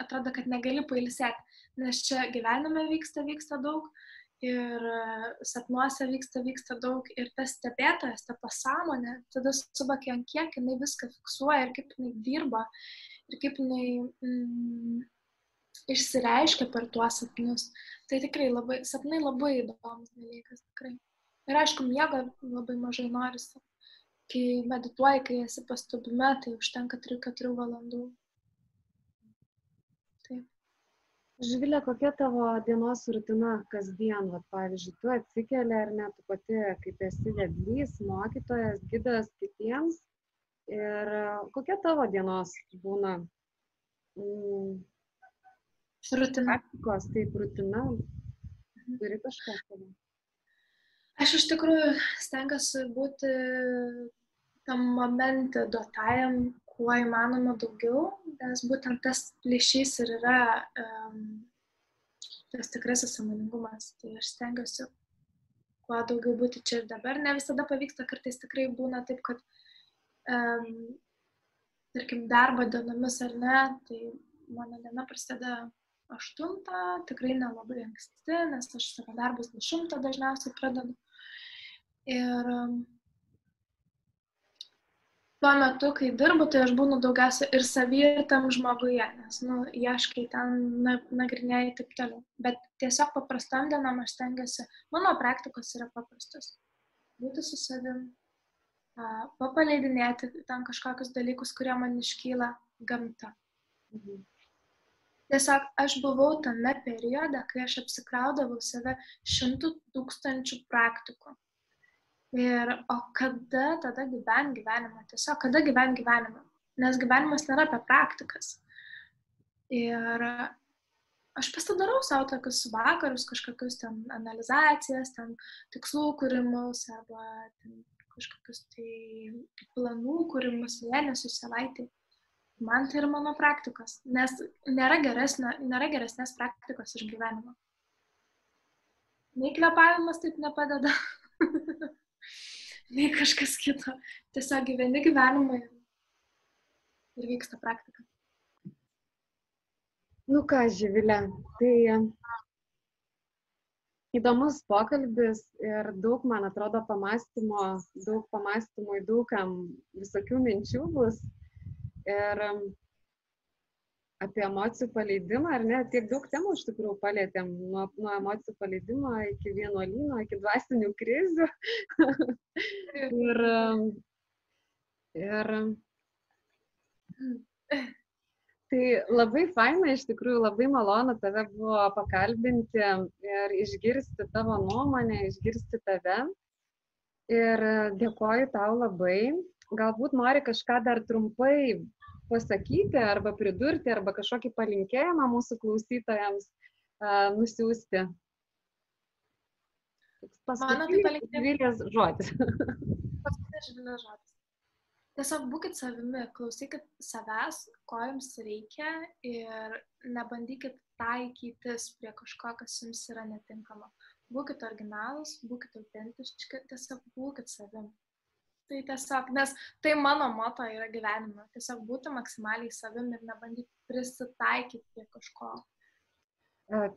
atrodo, kad negali pailsėti, nes čia gyvenime vyksta, vyksta daug, ir e, sapnuose vyksta, vyksta daug ir tas stebėtojas, ta pasąmonė, tada suvokia, ant kiek jinai viską fiksuoja ir kaip jinai dirba ir kaip jinai mm, išsireiškia per tuos sapnus. Tai tikrai labai, sapnai labai įdomus dalykas, tikrai. Ir aišku, miego labai mažai norisi. Kai medituoji, kai esi pastubime, tai užtenka 3-4 valandų. Živilė, kokia tavo dienos rutina kasdien, vat, pavyzdžiui, tu atsikeli ar ne, tu pati kaip esi vedlys, mokytojas, gidas kitiems ir kokia tavo dienos būna mm, rutina. Praktikos, taip, rutina, mhm. turi kažką savo. Aš iš tikrųjų stengiuosi būti tam momente duotajam kuo įmanoma daugiau, nes būtent tas plyšys ir yra um, tas tikrasis samoningumas. Tai aš stengiuosi kuo daugiau būti čia ir dabar. Ne visada pavyksta, kartais tikrai būna taip, kad, um, tarkim, darbo dienomis ar ne, tai mano diena prasideda aštuntą, tikrai nelabai anksti, nes aš savo darbus dešimtą dažniausiai pradedu. Ir um, tuo metu, kai dirbu, tai aš būnu daugiausia ir savy, ir tam žmoguje, nes, nu, ieškai ten, na, nagrinėjai taip toliau. Bet tiesiog paprastam dienam aš stengiuosi, mano praktikos yra paprastos. Būti su savim, papaleidinėti ten kažkokius dalykus, kurie man iškyla gamta. Mhm. Tiesiog aš buvau tame periode, kai aš apsikraudavau save šimtų tūkstančių praktikų. Ir o kada tada gyvent gyvenimą? Tiesiog kada gyvent gyvenimą? Nes gyvenimas nėra apie praktikas. Ir aš pasidarau savo tokius vakarus, kažkokius ten analizacijas, ten tikslų kūrimus arba ten kažkokius tai planų kūrimus mėnesių, savaitį. Man tai yra mano praktikos, nes nėra, geresnė, nėra geresnės praktikos iš gyvenimo. Nei kvepavimas taip nepadeda. nei kažkas kito. Tiesiog gyveni gyvenimą ir, ir vyksta praktika. Nu ką, Živilė, tai įdomus pokalbis ir daug, man atrodo, pamastymo, daug pamastymų, daugam visokių minčių bus. Ir apie emocijų paleidimą, ar ne, tiek daug temų iš tikrųjų palėtėm, nuo, nuo emocijų paleidimo iki vienuolino, iki dvasinių krizių. ir, ir tai labai faina, iš tikrųjų labai malonu tave buvo pakalbinti ir išgirsti tavo nuomonę, išgirsti tave. Ir dėkoju tau labai. Galbūt nori kažką dar trumpai pasakyti arba pridurti arba kažkokį palinkėjimą mūsų klausytojams uh, nusiųsti. Mano tai palinkėjimas žodis. Paskutinis žvilės žodis. Tiesiog būkite savimi, klausykit savęs, ko jums reikia ir nebandykit taikytis prie kažko, kas jums yra netinkama. Būkite originalus, būkite autentiški, tiesiog būkite savimi. Tai tiesiog, nes tai mano moto yra gyvenime. Tiesiog būti maksimaliai savim ir nebandyti prisitaikyti prie kažko.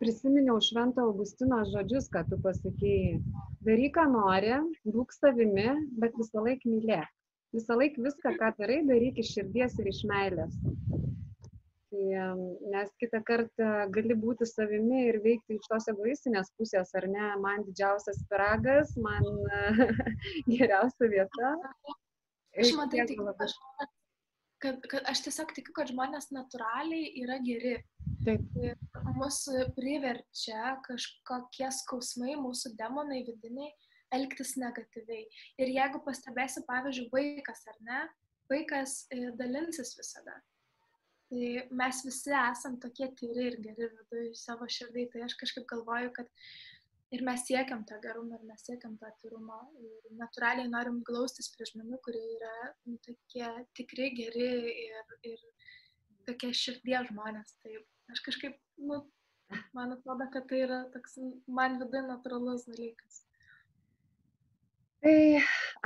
Prisiminiau Švento Augustino žodžius, kad tu pasakėjai, daryk, ką nori, būk savimi, bet visą laiką mylėk. Visą laiką viską, ką darai, daryk iš širdies ir iš meilės. Tai, nes kitą kartą gali būti savimi ir veikti iš tos egoistinės pusės, ar ne, man didžiausias piragas, man geriausia vieta. Aš matai, tik, aš, kad, kad aš tiesiog tikiu, kad žmonės natūraliai yra geri. Taip. Mūsų priverčia kažkokie skausmai, mūsų demonai vidiniai elgtis negatyviai. Ir jeigu pastebėsi, pavyzdžiui, vaikas ar ne, vaikas e, dalinsis visada Tai mes visi esam tokie tyri ir geri viduje savo širdai. Tai aš kažkaip galvoju, kad ir mes siekiam to gerumo, ir mes siekiam to atvirumo. Ir natūraliai norim glaustis prie žmonių, kurie yra nu, tokie tikri, geri ir, ir tokie širdies žmonės. Tai aš kažkaip, nu, man atrodo, kad tai yra toks man vidai natūralus dalykas. Tai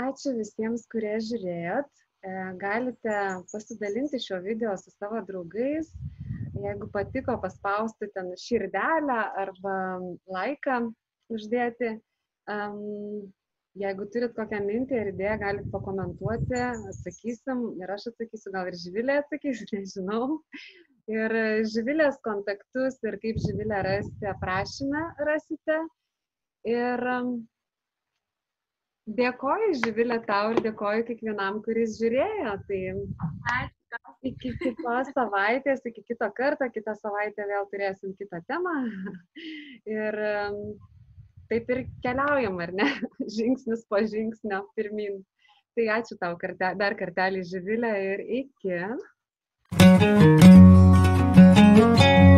ačiū visiems, kurie žiūrėjot. E, galite pasidalinti šio video su savo draugais. Jeigu patiko, paspausti ten širdelę arba laiką uždėti. Um, jeigu turit kokią mintį ar idėją, galite pakomentuoti, atsakysim ir aš atsakysiu, gal ir Živilė atsakys, nežinau. Ir Živilės kontaktus ir kaip Živilę rasti aprašymę rasite. Ir dėkoju Živilė tau ir dėkoju kiekvienam, kuris žiūrėjo. Tai iki kitos savaitės, iki kito karto, kitą savaitę vėl turėsim kitą temą. Ir taip ir keliaujam, ar ne? Žingsnis po žingsnio pirmin. Tai ačiū tau karte, dar kartelį Živilę ir iki. thank you